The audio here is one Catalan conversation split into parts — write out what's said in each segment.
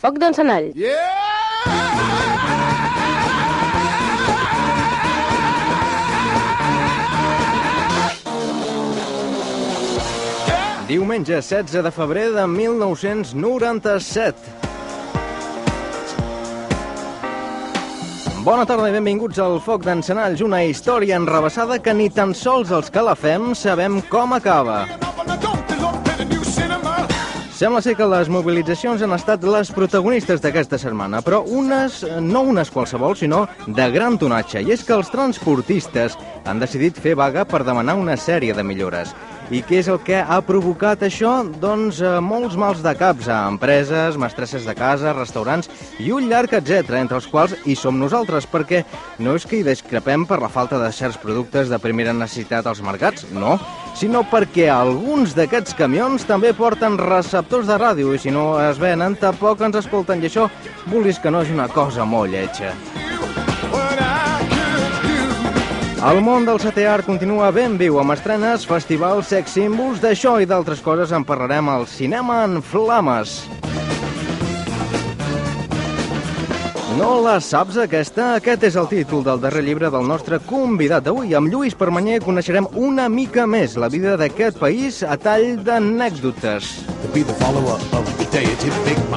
Foc d'encenall. Yeah! Diumenge 16 de febrer de 1997. Bona tarda i benvinguts al Foc d'Encenalls, una història enrebaçada que ni tan sols els que la fem sabem com acaba. Sembla ser que les mobilitzacions han estat les protagonistes d'aquesta setmana, però unes, no unes qualsevol, sinó de gran tonatge. I és que els transportistes han decidit fer vaga per demanar una sèrie de millores. I què és el que ha provocat això? Doncs eh, molts mals de caps a empreses, mestresses de casa, restaurants i un llarg etc, entre els quals hi som nosaltres, perquè no és que hi discrepem per la falta de certs productes de primera necessitat als mercats, no, sinó perquè alguns d'aquests camions també porten receptors de ràdio i si no es venen tampoc ens escolten i això vulguis que no és una cosa molt lletja. El món del setè art continua ben viu amb estrenes, festivals, sex símbols, d'això i d'altres coses en parlarem al Cinema en Flames. No la saps, aquesta? Aquest és el títol del darrer llibre del nostre convidat d'avui. Amb Lluís Permanyer coneixerem una mica més la vida d'aquest país a tall d'anècdotes.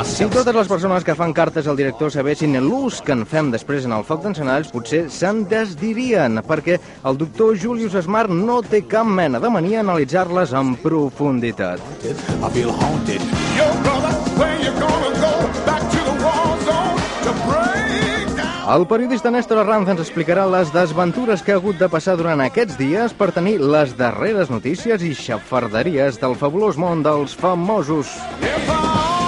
Si totes les persones que fan cartes al director sabessin l'ús que en fem després en el foc d'encenalls, potser se'n desdirien, perquè el doctor Julius Smart no té cap mena de mania analitzar-les en profunditat. I feel haunted. Yo, brother, where you gonna go? El periodista Néstor Arranz ens explicarà les desventures que ha hagut de passar durant aquests dies per tenir les darreres notícies i xafarderies del fabulós món dels famosos. Knew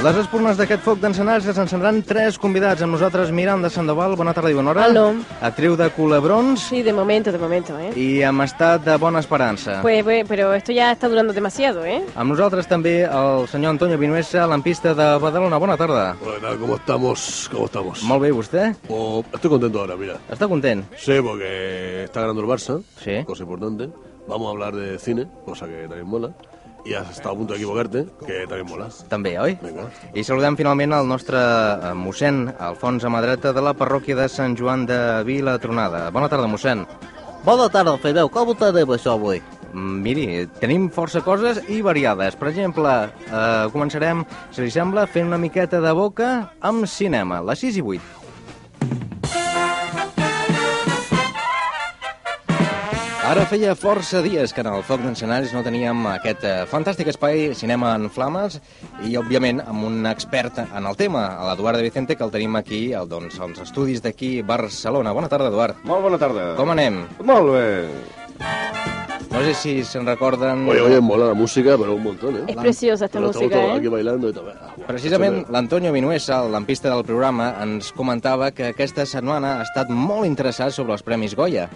Les espurnes d'aquest foc d'encenalls es encendran tres convidats amb nosaltres, Miranda Sandoval, bona tarda i bona hora. Aló. Actriu de Culebrons Sí, de momento, de momento, ¿eh? i amb estat de bona esperança. Pues, pues, pero esto ya está durando demasiado, ¿eh? Amb nosaltres també el senyor Antonio Vinuesa, lampista de Badalona. Bona tarda. Hola. ¿Cómo estamos? ¿Cómo estamos? Molt bé, vostè? Oh, estoy contento ahora, mira. Està content? Sí, porque está ganando el Barça, Sí. cosa importante. Vamos a hablar de cine, cosa que también mola. Y has estado a punto de equivocarte, que también mola. També, oi? Vinga. I saludem finalment el nostre eh, mossèn, Alfons Amadreta, de la parròquia de Sant Joan de Vila Tronada. Bona tarda, mossèn. Bona tarda, Fideu. Com ho tenim, això, avui? Mm, Miri, tenim força coses i variades. Per exemple, eh, començarem, si li sembla, fent una miqueta de boca amb cinema, les 6 i 8. Ara feia força dies que en el Foc d'Encenaris no teníem aquest eh, fantàstic espai Cinema en Flames i, òbviament, amb un expert en el tema, l'Eduard de Vicente, que el tenim aquí, el, doncs, als estudis d'aquí, Barcelona. Bona tarda, Eduard. Molt bona tarda. Com anem? Molt bé. No sé si se'n recorden... Oye, oye, mola la música, pero un montón, ¿eh? Es preciosa esta música, todos aquí ¿eh? bailando y todo. Ah. Precisament l'Antonio Vinuesa, el lampista del programa, ens comentava que aquesta setmana ha estat molt interessat sobre els Premis Goya.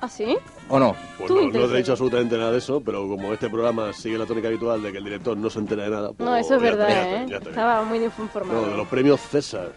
¿Ah, sí? O no? Pues no, te he dicho absolutamente nada de eso, pero como este programa sigue la tónica habitual de que el director no se entera de nada... pues No, eso es ya verdad, ya ¿eh? ya te- Estaba muy informado. No, de los premios César.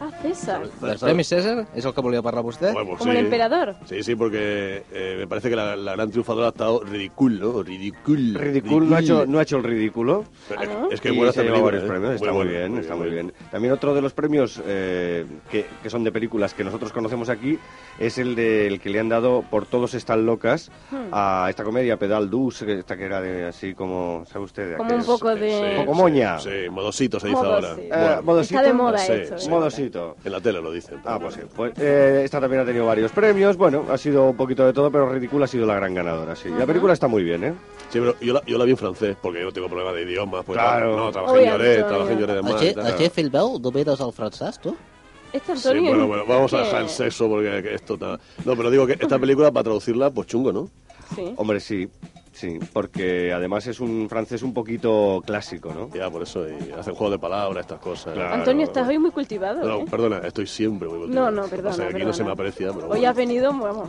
Ah, César. Els Premis César? És el que volia parlar vostè? Bueno, pues Como sí. el emperador. Sí, sí, porque eh, me parece que la, la gran triunfadora ha estado ridículo, ¿no? Ridículo. Ridículo, no ha, hecho, no ha hecho el ridículo. Pero ¿Ah, es- no? Es que y buena se película, varios ¿eh? premios. Está muy bien, está muy bien. También otro de los premios eh, que, que son de películas que nosotros conocemos aquí es el del que le han dado por Todos están locas Hmm. a esta comedia, Pedal Dus, que- esta que era de así como, ¿sabe usted? De Como un poco de... Poco moña. Sí, modosito se dice Modosito. ahora. Eh, Bueno, modosito. Está de moda Sí, esto. sí. ¿Eh? Modosito. en la tele lo dicen. Ah, pues sí. Pues, eh, esta también ha tenido varios premios. Bueno, ha sido un poquito de todo, pero Ridícula ha sido la gran ganadora, sí. La película está muy bien, ¿eh? Sí, pero yo la, yo la vi en francés porque yo no tengo problema de idiomas. Pues, Claro. No, trabajé en obvio. trabajé en Lloret de tal. així Filbeu, domines el francès, tu? Este Sí, bueno, bueno, vamos a dejar el sexo porque que esto está... No, pero digo que esta película, para traducirla, pues chungo, ¿no? Sí. Hombre, sí. Sí, porque además es un francés un poquito clásico, ¿no? Ya, por eso, y hacen juego de palabras, estas cosas. Claro. Antonio, estás hoy muy cultivado, No, ¿eh? perdona, estoy siempre muy No, cultivado. no, perdona. O sea, aquí no perdona. se me aprecia, pero Hoy bueno. has venido, vamos,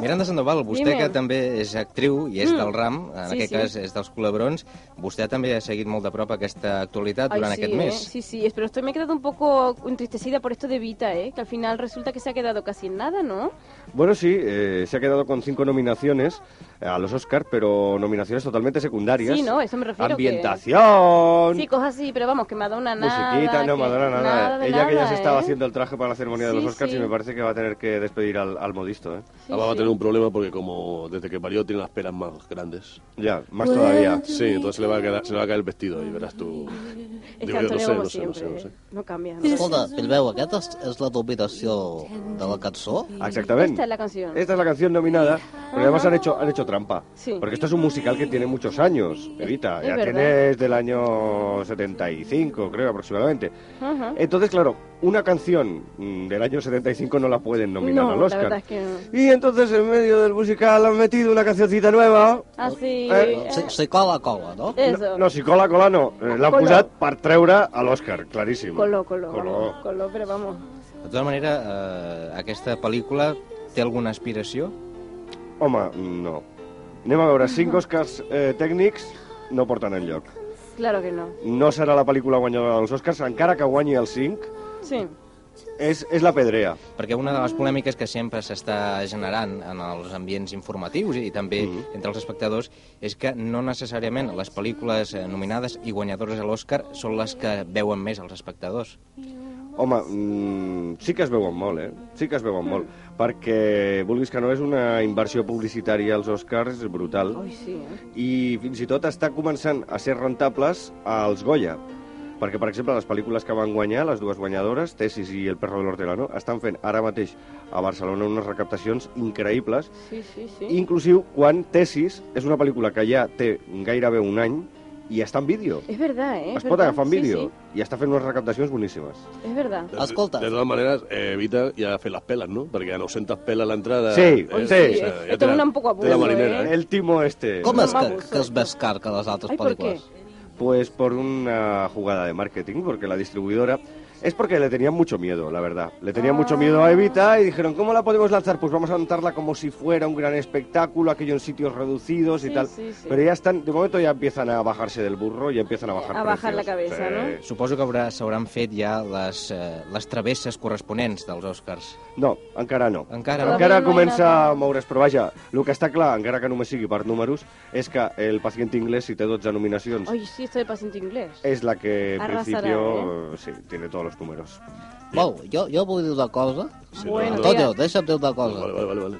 Miranda Sandoval, vostè Dime. que també és actriu i és Mm. del RAM, en Sí, aquest sí. cas és dels Culebrons, vostè també ha seguit molt de prop aquesta actualitat Ay, durant sí, aquest ¿eh? mes. Sí, sí, pero estoy, me he quedado un poco entristecida por esto de Vita, ¿eh? Que al final resulta que se ha quedado casi en nada, ¿no? Bueno, sí, eh, se ha quedado con cinco nominaciones a los Oscar, pero nominaciones totalmente secundarias. Sí, no, eso me refiero que- Ambientación, Sí, cosas así, pero vamos, que Madonna nada. musiquita, no, que- Madonna, nada. nada de Ella que ya nada, se estaba ¿eh? haciendo el traje para la ceremonia de Sí, los Oscars sí. y me parece que va a tener que despedir al, al modisto, ¿eh? Sí, Ahora va a tener un problema porque como desde que parió tiene las peras más grandes. Ya, más todavía. Sí, entonces se le va a, quedar, se le va a caer el vestido y verás tú. Es que Antonio, no sé, no sé, no sé. ¿eh? no cambia. ¿no? Escolta, Bilbao, aquesta és, és la dominació de la cançó? Exactamente. Esta es la canción. Esta es la canción nominada, pero además han hecho, han hecho trampa. Sí. Porque esto es un musical que tiene muchos años, Evita. Es Ya verdad. tiene desde el año 75, creo aproximadamente. Ajá. Entonces, claro, una canción mm, del año 75 no la pueden nominar No, al la Oscar. verdad es que no. Y entonces en medio del musical han metido una cancioncita nueva. Así. Eh, Si, si cola, cola, no? Eso. No, no, si cola, cola no. Eh, L'han Color. posat per treure a l'Oscar, claríssim. Coló, coló, vamos, coló, pero vamos. De tota manera, eh, aquesta pel·lícula té alguna aspiració? Home, no. Anem a veure, cinc Oscars eh, tècnics no porten enlloc. Claro que no. No serà la pel·lícula guanyadora dels Oscars, encara que guanyi els cinc, Sí. és, és la pedrea. Perquè una de les polèmiques que sempre s'està generant en els ambients informatius i també Mhm. entre els espectadors és que no necessàriament les pel·lícules eh, nominades i guanyadores a l'Oscar són les que veuen més els espectadors. Home, mm, sí que es veuen molt, eh? Sí que es veuen molt. Perquè, vulguis que no, és una inversió publicitària als Oscars brutal. Ay, sí, ¿eh? i fins i tot està començant a ser rentables als Goya. Perquè, per exemple, les pel·lícules que van guanyar, les dues guanyadores, Tesis i El perro del hortelano, estan fent ara mateix a Barcelona unes recaptacions increïbles, Sí, sí, sí. inclusiu quan Tesis és una pel·lícula que ja té gairebé un any i està en vídeo. Es verdad, ¿eh? Es pot verdad. agafar en Sí, vídeo i està fent unes recaptacions boníssimes. sí, es verdad. De, Escolta. de todas maneras, eh, Evita ya hace las pelas, ¿no? Porque a 900 pelas la entrada. Sí, eh, sí. o Sí, ya esto es un poco la abuso, marinera, ¿eh? ¿eh? El timo este. Com No és que, que és més car que les altres Ai, pel·lícules? Pues por una jugada de marketing, porque la distribuidora... Es porque le tenían mucho miedo, la verdad. Le tenían mucho miedo a Evita y dijeron, ¿cómo la podemos lanzar? Pues vamos a lanzarla como si fuera un gran espectáculo, aquello en sitios reducidos y Sí, tal. sí, sí. Pero ya están, de momento ya empiezan a bajarse del burro y empiezan a bajar A bajar la cabeza, ¿no? Suposo que haurà- s'hauran fet ja les, eh, les travesses corresponents dels Oscars. No, encara no. Encara no? Encara no comença a moure's, però vaja, el que està clar, encara que només sigui per números, és que el pacient inglés, si té 12 nominacions, Ay, sí, estoy de paciente inglés. es la que en principio sí, tiene todos los números. Wow, jo, jo vull dir una cosa. Sí, Bueno, no, Antonio, deixa'm dir una cosa. Vale, vale, vale, vale.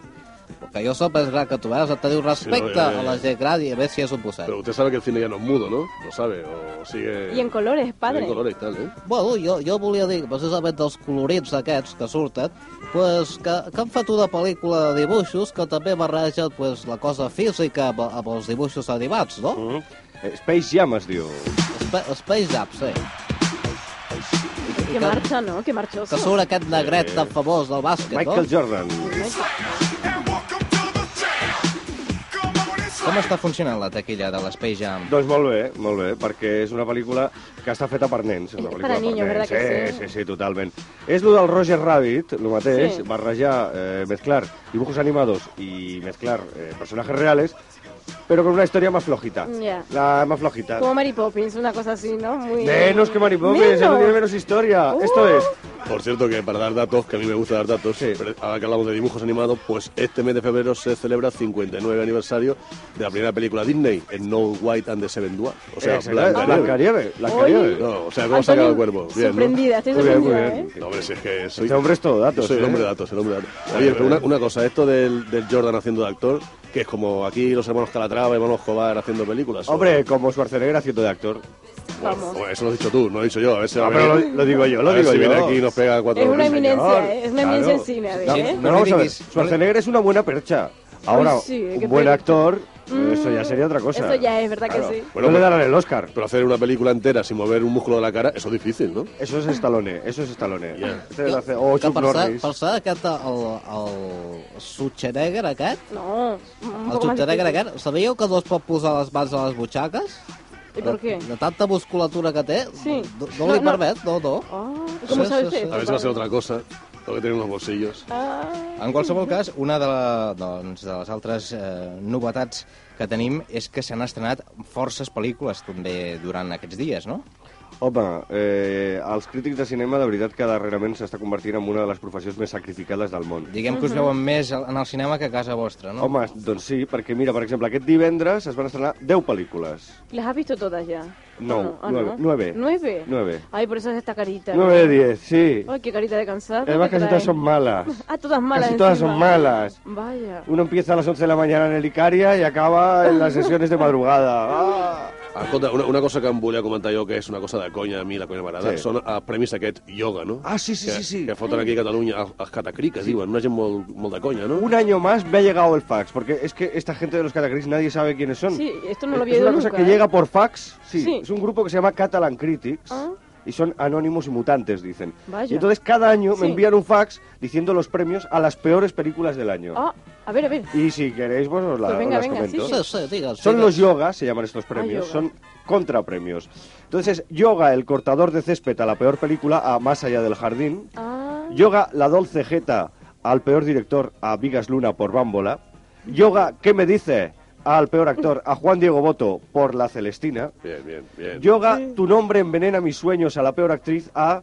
Perquè jo soc més gran que tu, eh? Teniu respecte Sí, no, eh, a la gent gran i a veure si és un posset. Pero usted sabe que el cine ya no es mudo, ¿no? Lo sabe, o sigue. Y en colores, padre. En colores y tal, ¿eh? Bueno, jo, jo volia dir, precisament dels colorits aquests que surten, pues, que, que han fet una pel·lícula de dibuixos que també barregen pues, la cosa física amb, amb els dibuixos animats, no? Mm -hmm. Space Jam es diu. Sp Space Jam, sí. Que marcha, ¿no? Que marchoso. Que surt aquest negret tan famós del bàsquet, Michael no? Jordan. Com està funcionant la taquilla de l'Space Jam? Doncs molt bé, molt bé, perquè és una pel·lícula que està feta per nens. És una pel·lícula per a niños, ¿verdad sí, que sí? sí? Sí, sí, totalment. És lo del Roger Rabbit, lo mateix, Sí. barrejar, eh, mezclar dibujos animados y mezclar eh, personajes reales, pero con una historia más flojita. Ya. La más flojita. Como Mary Poppins, una cosa así, ¿no? Muy... Menos que Mary Poppins, Menos. eso tiene menos historia. Uh. Esto es... Por cierto, que para dar datos, que a mí me gusta dar datos, Sí. pero ahora que hablamos de dibujos animados, pues este mes de febrero se celebra el 59 aniversario de la primera película Disney, el No White and the Seven Dwarfs. O sea, Blancanieves. Blancanieves. No, o sea, ¿cómo se ha quedado el cuerpo? Bien, ¿no? sorprendida, estoy Muy bien, muy sorprendida, bien. ¿eh? No, hombre, si es que soy... Este hombre es todo datos, Soy el ¿eh? hombre de datos, el hombre de datos. Oye, pero una, una cosa, esto del, del Jordan haciendo de actor, que es como aquí los hermanos Calatrava y hermanos Jobar haciendo películas. o- Hombre, como Schwarzenegger haciendo de actor. Bueno, Vamos. pues eso lo has dicho tú, no lo he dicho yo. A ver si va a pero lo, lo digo yo, lo a ver digo si yo. viene aquí y nos pega cuatro Es una eminencia, ¿eh? Es una Claro. eminencia en cine, ¿eh? no No, vamos a ver. Schwarzenegger es una buena percha. Ahora, Uy, sí, un buen actor, Mm, eso ya sería otra cosa. Eso ya es verdad Claro. que sí. Bueno, no le darán el Oscar. Pero hacer una película entera sin mover un músculo de la cara, eso es difícil, ¿no? Eso es Stallone, eso es Stallone. Hace- o que Chuck per Norris. per cert, aquest, el, el Schwarzenegger aquest, No, un el Schwarzenegger aquest, sabíeu que no es pot posar les mans a les butxaques? ¿Y por qué? De, de tanta musculatura que té, Sí. no, no No, li no. permet, no, no. Ah, ¿y ¿Cómo Sí, sabes sí, sí. eso? A si va a ser otra cosa. Lo que tienen los bolsillos. En qualsevol cas, una de, la, doncs, de les altres eh, novetats que tenim és que s'han estrenat forces pel·lícules també durant aquests dies, no? Home, eh, els crítics de cinema, de veritat, que darrerament s'està convertint en una de les professions més sacrificades del món. Diguem que us veuen més en el cinema que a casa vostra, no? Home, doncs sí, perquè mira, per exemple, aquest divendres es van estrenar 10 pel·lícules. ¿Las has visto todas ya? No, Ah, nueve, nueve. ¿Nueve? Nueve. Ay, por eso es esta carita. 9 de 10, sí. Ay, qué carita de cansado. Además, que casi todas son malas. Ah, todas malas Casi todas encima. son malas. Vaya. Uno empieza a las 11 de la mañana en el Icaria y acaba en las sesiones de madrugada. Ah. Escolta, una, una cosa que em volia comentar jo, que és una cosa de conya, a mi la conya m'agrada, Sí. són els premis aquest ioga, no? Ah, sí, sí, que, sí, sí. Que foten aquí a Catalunya els, els catacrics, es diuen, una gent molt, molt de conya, no? Un año más me ha llegado el fax, porque es que esta gente de los Catacrics nadie sabe quiénes son. Sí, esto no lo es había una oído cosa nunca, que ¿eh? llega por fax. Sí, Sí. es un grupo que se llama Catalan Critics. Ah. Y son anónimos y mutantes, dicen. Vaya. Y entonces cada año Sí. me envían un fax diciendo los premios a las peores películas del año. Ah, a ver, a ver. Y si queréis, pues os, la- Pues venga, os las venga, comento. sí, Sí. Son los yogas, se llaman estos premios, yoga. son contrapremios. Entonces, yoga, el cortador de césped a la peor película, a Más allá del jardín. Ah, Yoga, la Dolce Jeta, al peor director, a Vigas Luna por Bámbola. Yoga, ¿qué me dice? Al peor actor, a Juan Diego Boto por La Celestina. Bien, bien, bien. Yoga, tu nombre envenena mis sueños a la peor actriz, a...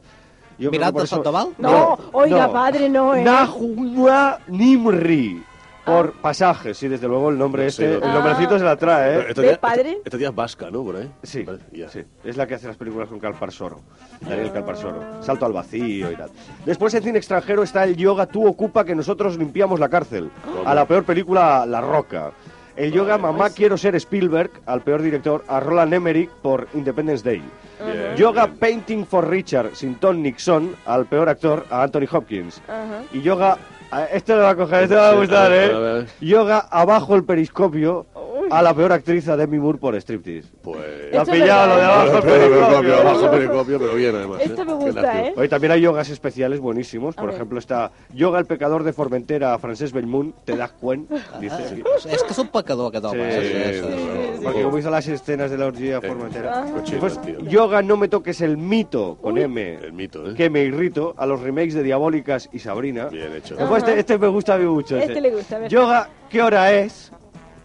yo eso- Sandoval? No, oiga, padre, no, ¿eh? Nahua Nimri. Por pasajes, sí, desde luego el nombre Sí, este, lo- el nombrecito se la trae, ¿eh? Este ¿Ves, día, padre? Este, este día es vasca, ¿no? Por ahí. Sí, Vale, ya. sí. Es la que hace las películas con Calparsoro. Daniel Calparsoro. Salto al vacío y tal. Después en cine extranjero está el yoga Tú ocupa que nosotros limpiamos la cárcel. A la peor película La Roca. El yoga Mamá quiero ser Spielberg, al peor director, a Roland Emmerich por Independence Day. Bien, Yoga bien. Painting for Richard, sin Tom Nixon, al peor actor, a Anthony Hopkins. Ajá. Y yoga, a- este lo va a coger, este va a gustar, a ver, ¿eh? a ver. Yoga abajo el periscopio, a la peor actriz, a Demi Moore por striptease. Pues... Lo ha pillado, lo de abajo el Periscopio, periscopio. abajo periscopio, pero bien además. Esto me Qué gusta. ¿eh? Hoy también hay yogas especiales buenísimos. Por ejemplo, está Yoga el pecador de Formentera, Francesc Bellmunt, ¿te das cuenta? Dice. aquí. És que és un pecador, aquest home. Sí, eh? sí, Sí, sí, sí, sí. Porque como hizo las escenas de la orgía Formentera. Cochino, Después, tío. Yoga no me toques el mito con M. El mito, ¿eh? Que me irrito a los remakes de Diabólicas y Sabrina. Bien hecho. Después este, este me gusta a mí mucho. Este le gusta. Yoga, ¿qué hora es?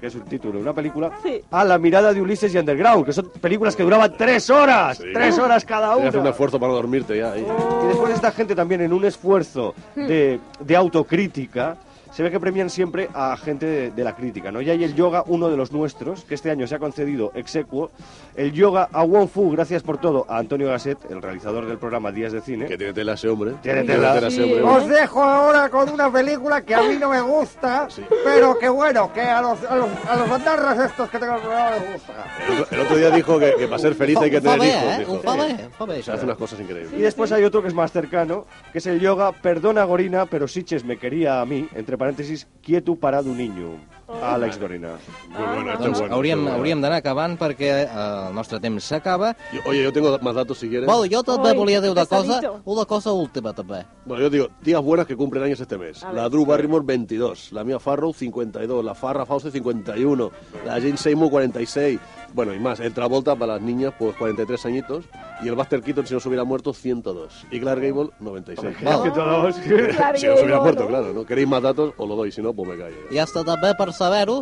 Que es un título de una película. Sí. A la mirada de Ulises y Underground, que son películas que duraban tres horas. Sí. Tres horas cada una. hacer un esfuerzo para dormirte ya. ahí. Y después esta gente también en un esfuerzo de, de autocrítica, se ve que premian siempre a gente de, de la crítica, ¿no? Y hay el yoga, uno de los nuestros, que este año se ha concedido exequo, el yoga a Wong Fu, gracias por todo, a Antonio Gasset, el realizador del programa Días de Cine. Que tiene tela ese hombre. Tiene tela. ese Sí, hombre. Os dejo ahora con una película que a mí no me gusta, Sí. pero que bueno, que a los, a los, a los bandarras estos que tengo el programa les gusta. El, otro- el otro día dijo que, que para ser feliz hay que tener hijos. eh? dijo. Ho fa bé, ho fa bé, Se hace unas cosas increíbles. Y después hay otro que es más cercano, que es el yoga Perdona Gorina, pero Siches me quería a mí, entre paréntesis, quieto parado un niño. A Alex Gorina. Muy bueno, esto Doncs bueno. hauríem, bueno. hauríem d'anar acabant perquè eh, el nostre temps s'acaba. Yo- Oye, yo tengo más datos si quieres. Bueno, jo també Ai, volia dir una cosa, pesadito. una cosa última també. Bueno, yo digo, días buenas que cumplen años este mes. A La. Drew Barrymore, 22. La Mia Farrow, 52. La Farrah Fawcett, 51. La Jane Seymour, 46. Bueno, y más. El Travolta, para las niñas, pues 43 añitos. Y el Buster Keaton, si no se hubiera muerto, 102. Y Clark Gable, 96. Claro. Claro Si no se hubiera muerto, ¿no? claro, ¿no? ¿Queréis más datos? Os lo doy, si no, pues me callo. I hasta també per saber-ho,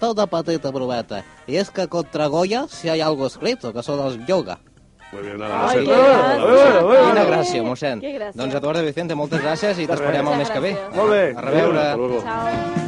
fa una petita brometa. I és que contra Goya si hi ha algo escrito, que són els yoga. Muy bien, nada, bueno. Quina gràcia, mossèn. Doncs Eduardo Vicente, moltes gràcies i t'esperem el Muchas mes que ve. Molt bé. A reveure. Hasta luego. Chao.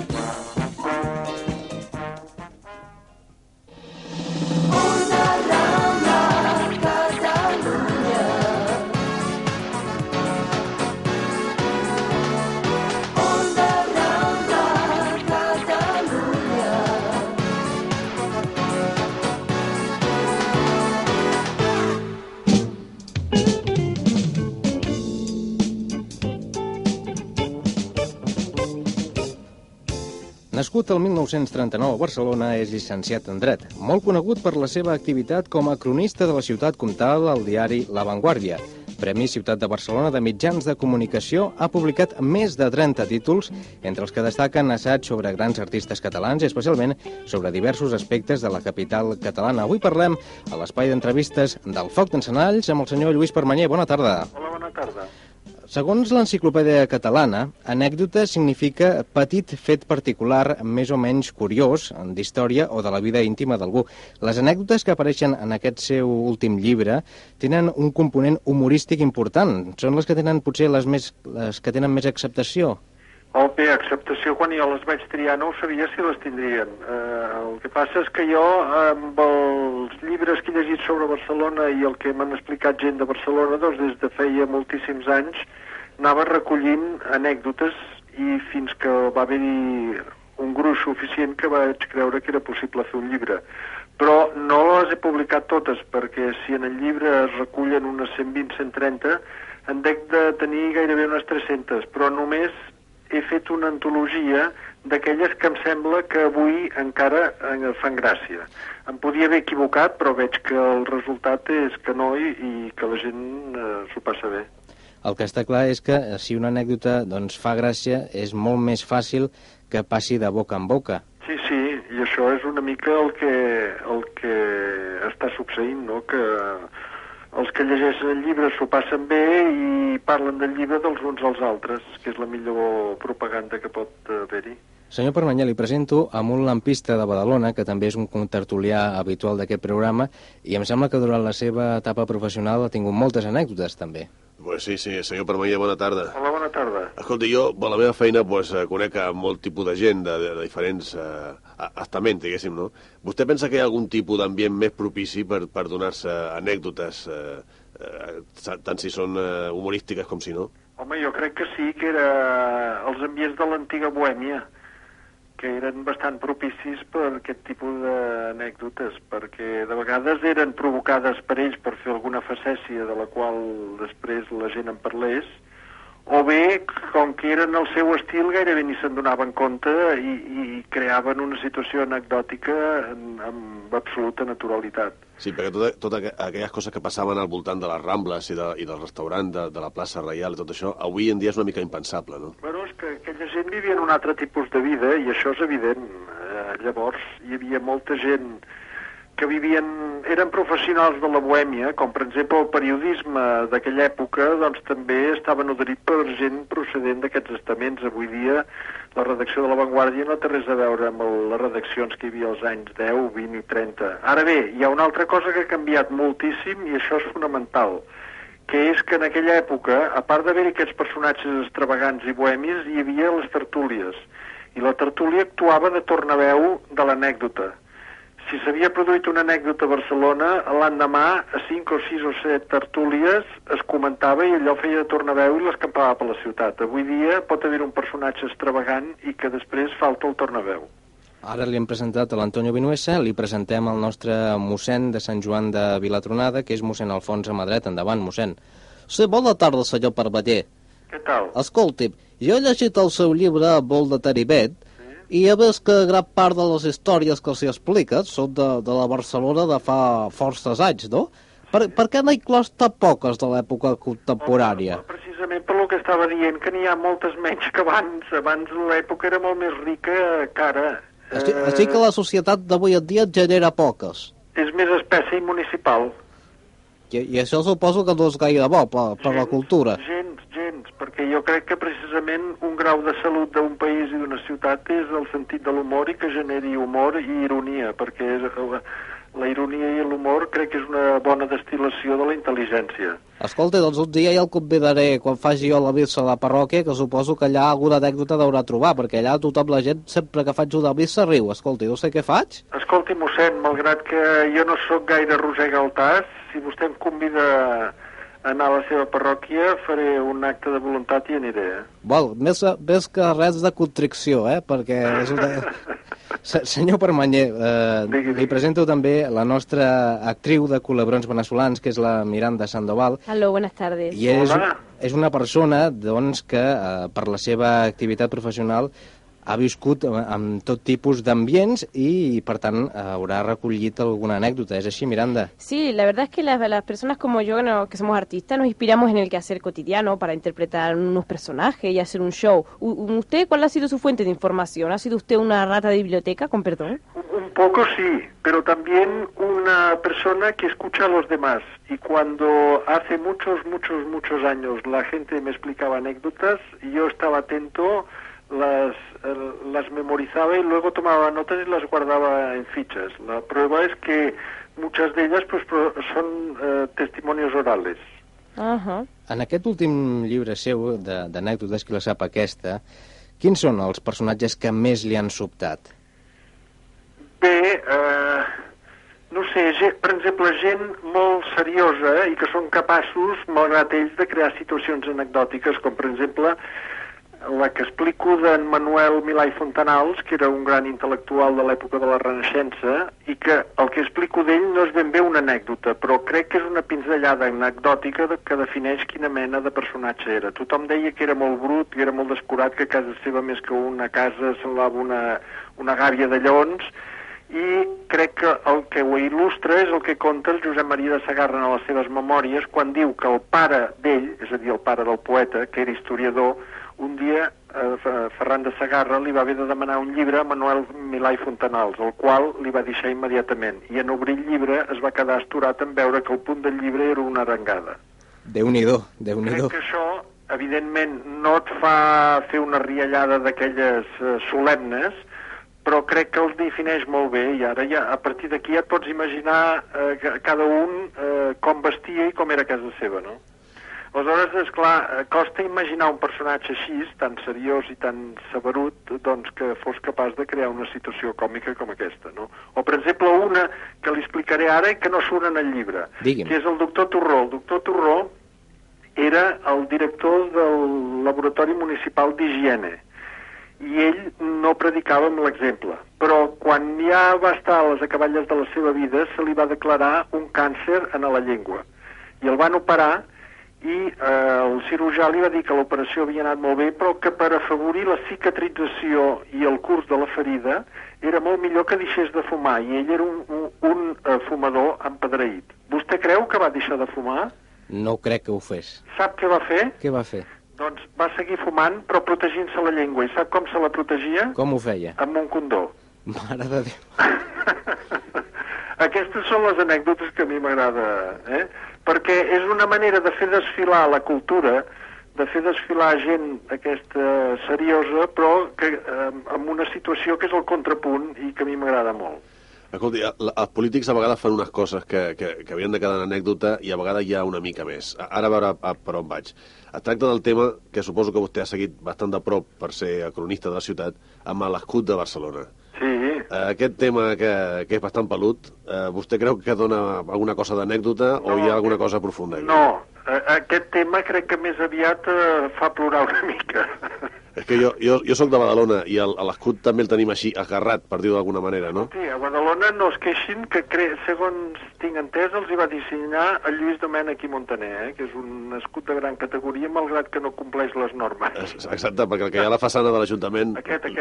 Nascut el 1939 a Barcelona, és llicenciat en dret, molt conegut per la seva activitat com a cronista de la ciutat comtal al diari La Vanguardia. Premi Ciutat de Barcelona de Mitjans de Comunicació ha publicat més de 30 títols, entre els que destaquen assaig sobre grans artistes catalans i especialment sobre diversos aspectes de la capital catalana. Avui parlem a l'espai d'entrevistes del Foc d'Encenalls amb el senyor Lluís Permanyer. Bona tarda. Hola, bona tarda. Segons l'enciclopèdia catalana, anècdota significa petit fet particular més o menys curiós d'història o de la vida íntima d'algú. Les anècdotes que apareixen en aquest seu últim llibre tenen un component humorístic important. Són les que tenen potser les, més, les que tenen més acceptació. Oh, bé, acceptació, quan jo les vaig triar no ho sabia si les tindrien. Eh, el que passa és que jo, amb els llibres que he llegit sobre Barcelona i el que m'han explicat gent de Barcelona, doncs des de feia moltíssims anys, anava recollint anècdotes i fins que va haver-hi un gruix suficient que vaig creure que era possible fer un llibre. Però no les he publicat totes, perquè si en el llibre es recullen unes 120-130, en dec de tenir gairebé unes 300, però només he fet una antologia d'aquelles que em sembla que avui encara eh, fan gràcia. Em podia haver equivocat, però veig que el resultat és que no i, i que la gent eh, s'ho passa bé. El que està clar és que eh, si una anècdota doncs, fa gràcia, és molt més fàcil que passi de boca en boca. Sí, sí, i això és una mica el que, el que està succeint, no? que els que llegeixen el llibre s'ho passen bé i parlen del llibre dels uns als altres, que és la millor propaganda que pot haver-hi. Senyor Permanyà, li presento amb un lampista de Badalona, que també és un contertulià habitual d'aquest programa, i em sembla que durant la seva etapa professional ha tingut moltes anècdotes, també. Pues sí, sí, senyor Permanya, bona tarda. Hola, bona tarda. Escolti, jo, per la meva feina, pues, eh, conec a molt tipus de gent de, de, de diferents eh, a- estaments, diguéssim, no? Vostè pensa que hi ha algun tipus d'ambient més propici per, per donar-se anècdotes, eh, eh, sa- tant si són eh, humorístiques com si no? Home, jo crec que sí, que era els ambients de l'antiga Bohèmia, que eren bastant propicis per aquest tipus d'anècdotes, perquè de vegades eren provocades per ells per fer alguna facècia de la qual després la gent en parlés, o bé, com que eren el seu estil, gairebé ni se'n donaven compte i, i creaven una situació anecdòtica en, amb absoluta naturalitat. Sí, perquè totes tota aqu- aquelles coses que passaven al voltant de les Rambles i, de, i del restaurant de, de la plaça Reial i tot això, avui en dia és una mica impensable, no? Bueno, és que aquella gent vivia en un altre tipus de vida i això és evident. Eh, llavors hi havia molta gent que vivien, eren professionals de la bohèmia, com per exemple el periodisme d'aquella època, doncs també estava nodrit per gent procedent d'aquests estaments. Avui dia la redacció de La Vanguardia no té res a veure amb el, les redaccions que hi havia als anys 10, 20 i 30. Ara bé, hi ha una altra cosa que ha canviat moltíssim i això és fonamental que és que en aquella època, a part d'haver-hi aquests personatges extravagants i bohemis, hi havia les tertúlies. I la tertúlia actuava de tornaveu de l'anècdota. Si s'havia produït una anècdota a Barcelona, l'endemà, a 5 o 6 o 7 tertúlies, es comentava i allò feia de tornaveu i l'escampava per la ciutat. Avui dia pot haver un personatge extravagant i que després falta el tornaveu. Ara li hem presentat a l'Antonio Vinuesa, li presentem el nostre mossèn de Sant Joan de Vilatronada, que és mossèn Alfons Amadret. Endavant, mossèn. Sí, bona tarda, senyor Perballer. Què tal? Escolti'm, jo he llegit el seu llibre Vol de Taribet i he vist que gran part de les històries que s'hi expliquen són de, de la Barcelona de fa forces anys, no? Per, per què n'ha inclòs tan poques de l'època contemporània? Precisament per lo que estava dient, que n'hi ha moltes menys que abans. Abans l'època era molt més rica que ara. Així, així que la societat d'avui en dia en genera poques. És més espècie municipal. I, I això suposo que no és gaire bo per, per la cultura. Gens, gens, perquè jo crec que precisament un grau de salut d'un país i d'una ciutat és el sentit de l'humor i que generi humor i ironia, perquè és, la, ironia i l'humor crec que és una bona destil·lació de la intel·ligència. Escolta, doncs un dia ja el convidaré quan faci jo la missa a la parròquia, que suposo que allà alguna anècdota deurà trobar, perquè allà tothom, la gent, sempre que faig una missa riu. Escolta, no sé què faig. Escolti, mossèn, malgrat que jo no sóc gaire rosega al tas, si vostè em convida anar a la seva parròquia, faré un acte de voluntat i aniré. Eh? Bueno, més, més que res de contricció, eh? Perquè és una... Se- Senyor Permanyer, eh, li presento també la nostra actriu de col·laborants veneçolans, que és la Miranda Sandoval, Aló, buenas tardes. i és, és una persona doncs, que eh, per la seva activitat professional ha viscut amb tot tipus d'ambients i, per tant, haurà recollit alguna anècdota. És així, Miranda? Sí, la verdad es que las, las personas como yo, no, que somos artistas, nos inspiramos en el quehacer cotidiano para interpretar unos personajes y hacer un show. U- ¿Usted cuál ha sido su fuente de información? ¿Ha sido usted una rata de biblioteca, con perdón? Un poco sí, pero también un una persona que escucha a los demás y cuando hace muchos, muchos, muchos años la gente me explicaba anécdotas, yo estaba atento, las, las memorizaba y luego tomaba notas y las guardaba en fichas. La prueba es que muchas de ellas pues son eh, testimonios orales. Ahà. En aquest últim llibre seu, de- d'anècdotes, qui la sap aquesta, quins són els personatges que més li han sobtat? Bé, eh, no sé, gent, per exemple, gent molt seriosa i que són capaços, malgrat ells, de crear situacions anecdòtiques, com per exemple la que explico d'en Manuel Milà i Fontanals, que era un gran intel·lectual de l'època de la Renaixença, i que el que explico d'ell no és ben bé una anècdota, però crec que és una pinzellada anecdòtica que defineix quina mena de personatge era. Tothom deia que era molt brut, que era molt descurat, que a casa seva més que una casa semblava una, una gàbia de lleons, i crec que el que ho il·lustra és el que conta el Josep Maria de Sagarra en les seves memòries quan diu que el pare d'ell, és a dir, el pare del poeta, que era historiador, un dia eh, Fer- Ferran de Sagarra li va haver de demanar un llibre a Manuel Milà i Fontanals, el qual li va deixar immediatament. I en obrir el llibre es va quedar asturat en veure que el punt del llibre era una arengada. Déu-n'hi-do, déu nhi Crec que això, evidentment, no et fa fer una riallada d'aquelles eh, solemnes, però crec que els defineix molt bé i ara ja, a partir d'aquí ja et pots imaginar eh, cada un eh, com vestia i com era a casa seva, no? Aleshores, és clar, eh, costa imaginar un personatge així, tan seriós i tan saberut, doncs que fos capaç de crear una situació còmica com aquesta, no? O, per exemple, una que li explicaré ara i que no surt en el llibre, Digui'm. que és el doctor Torró. El doctor Torró era el director del Laboratori Municipal d'Higiene i ell no predicava amb l'exemple, però quan ja va estar a les acaballes de la seva vida se li va declarar un càncer en la llengua i el van operar i eh, el cirurgià li va dir que l'operació havia anat molt bé però que per afavorir la cicatrització i el curs de la ferida era molt millor que deixés de fumar i ell era un, un, un eh, fumador empedreït. Vostè creu que va deixar de fumar? No crec que ho fes. Sap què va fer? Què va fer? Doncs va seguir fumant, però protegint-se la llengua. I sap com se la protegia? Com ho feia? Amb un condó. Mare de Déu. Aquestes són les anècdotes que a mi m'agrada, eh? Perquè és una manera de fer desfilar la cultura, de fer desfilar gent aquesta seriosa, però que, eh, amb una situació que és el contrapunt i que a mi m'agrada molt. Escolti, el- els polítics a vegades fan unes coses que, que, que havien de quedar en anècdota i a vegades hi ha una mica més. Ara a veure a, per on vaig. Es tracta del tema que suposo que vostè ha seguit bastant de prop per ser cronista de la ciutat, amb l'escut de Barcelona. Sí. Eh, aquest tema que, que és bastant pelut, eh, vostè creu que dona alguna cosa d'anècdota o hi ha alguna cosa profunda? aquí? No, eh, aquest tema crec que més aviat eh, fa plorar una mica. És que jo, jo, jo sóc de Badalona i l'escut també el tenim així, agarrat, per dir-ho d'alguna manera, no? Sí, a Badalona no es queixin que, cre... segons tinc entès, els hi va dissenyar el Lluís Domènech i Montaner, eh? que és un escut de gran categoria, malgrat que no compleix les normes. Exacte, perquè el que hi ha a la façana de l'Ajuntament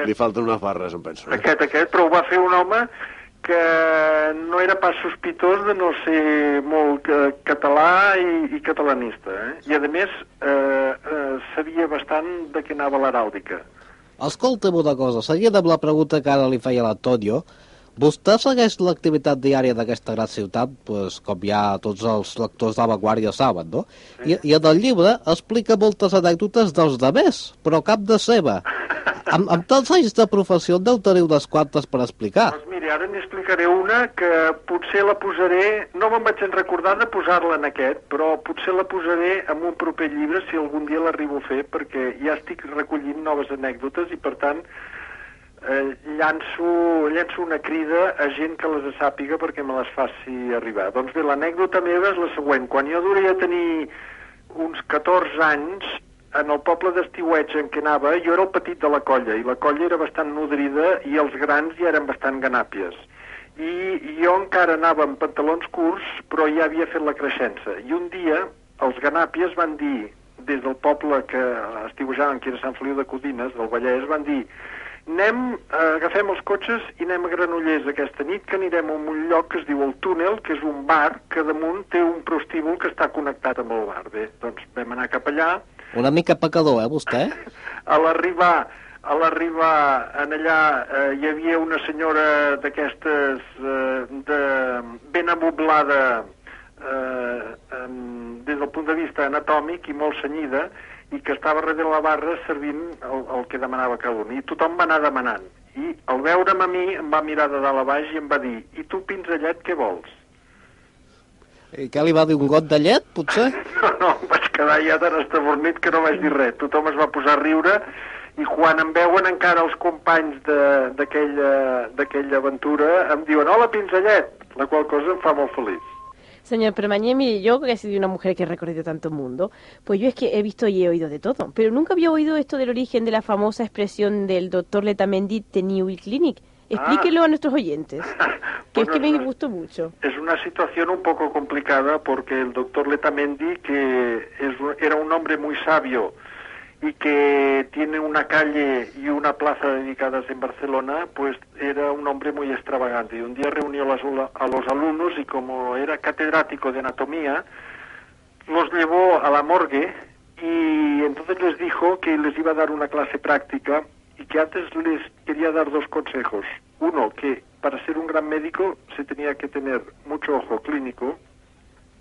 li falten unes barres, em penso. Eh? Aquest, aquest, però ho va fer un home que no era pas sospitós de no ser molt eh, català i, i catalanista, eh? I, a més, eh, eh, sabia bastant de què anava l'heràldica. Escolta'm una cosa, seguint amb la pregunta que ara li feia l'Antonio, vostè segueix l'activitat diària d'aquesta gran ciutat, pues, com ja tots els lectors d'avantguàrdia saben, no? I, I en el llibre explica moltes anècdotes dels demés, però cap de seva. Amb, amb tants anys de professió en deu tenir unes quantes per explicar. Doncs mira, ara n'hi explicaré una que potser la posaré, no me'n vaig en recordar de posar-la en aquest, però potser la posaré en un proper llibre si algun dia l'arribo a fer, perquè ja estic recollint noves anècdotes i, per tant, eh, llanço, llanço una crida a gent que les sàpiga perquè me les faci arribar. Doncs bé, l'anècdota meva és la següent. Quan jo duria tenir uns 14 anys, en el poble d'Estiueig en què anava, jo era el petit de la colla, i la colla era bastant nodrida i els grans ja eren bastant ganàpies. I jo encara anava amb pantalons curts, però ja havia fet la creixença. I un dia els ganàpies van dir, des del poble que estiuejaven, que era Sant Feliu de Codines, del Vallès, van dir anem, eh, agafem els cotxes i anem a Granollers aquesta nit, que anirem a un lloc que es diu el Túnel, que és un bar que damunt té un prostíbul que està connectat amb el bar. Bé, doncs vam anar cap allà, Una mica pecador, eh, vostè? a l'arribar a l'arribar en allà eh, hi havia una senyora d'aquestes eh, de ben amoblada eh, en, des del punt de vista anatòmic i molt senyida i que estava darrere la barra servint el, el que demanava cada un. I tothom va anar demanant. I al veure'm a mi em va mirar de dalt a baix i em va dir i tu, pinzellet, què vols? I què li va dir, un got de llet, potser? No, no, em vaig quedar ja tan estabornit que no vaig dir res. Tothom es va posar a riure i quan em veuen encara els companys d'aquella aventura em diuen hola pinzellet, la qual cosa em fa molt feliç. Señor Permañé, mire, yo que he sido una mujer que ha recorrido tanto mundo, pues yo es que he visto y he oído de todo, pero nunca había oído esto del origen de la famosa expresión del doctor Letamendi de Newell Clinic. Explíquelo a nuestros oyentes, que es que me gustó mucho. Es una situación un poco complicada porque el doctor Letamendi, que es, era un hombre muy sabio y que tiene una calle y una plaza dedicadas en Barcelona, pues era un hombre muy extravagante. Y un día reunió a los, alumnos y como era catedrático de anatomía, los llevó a la morgue y entonces les dijo que les iba a dar una clase práctica y que antes les quería dar dos consejos. Uno, que para ser un gran médico se tenía que tener mucho ojo clínico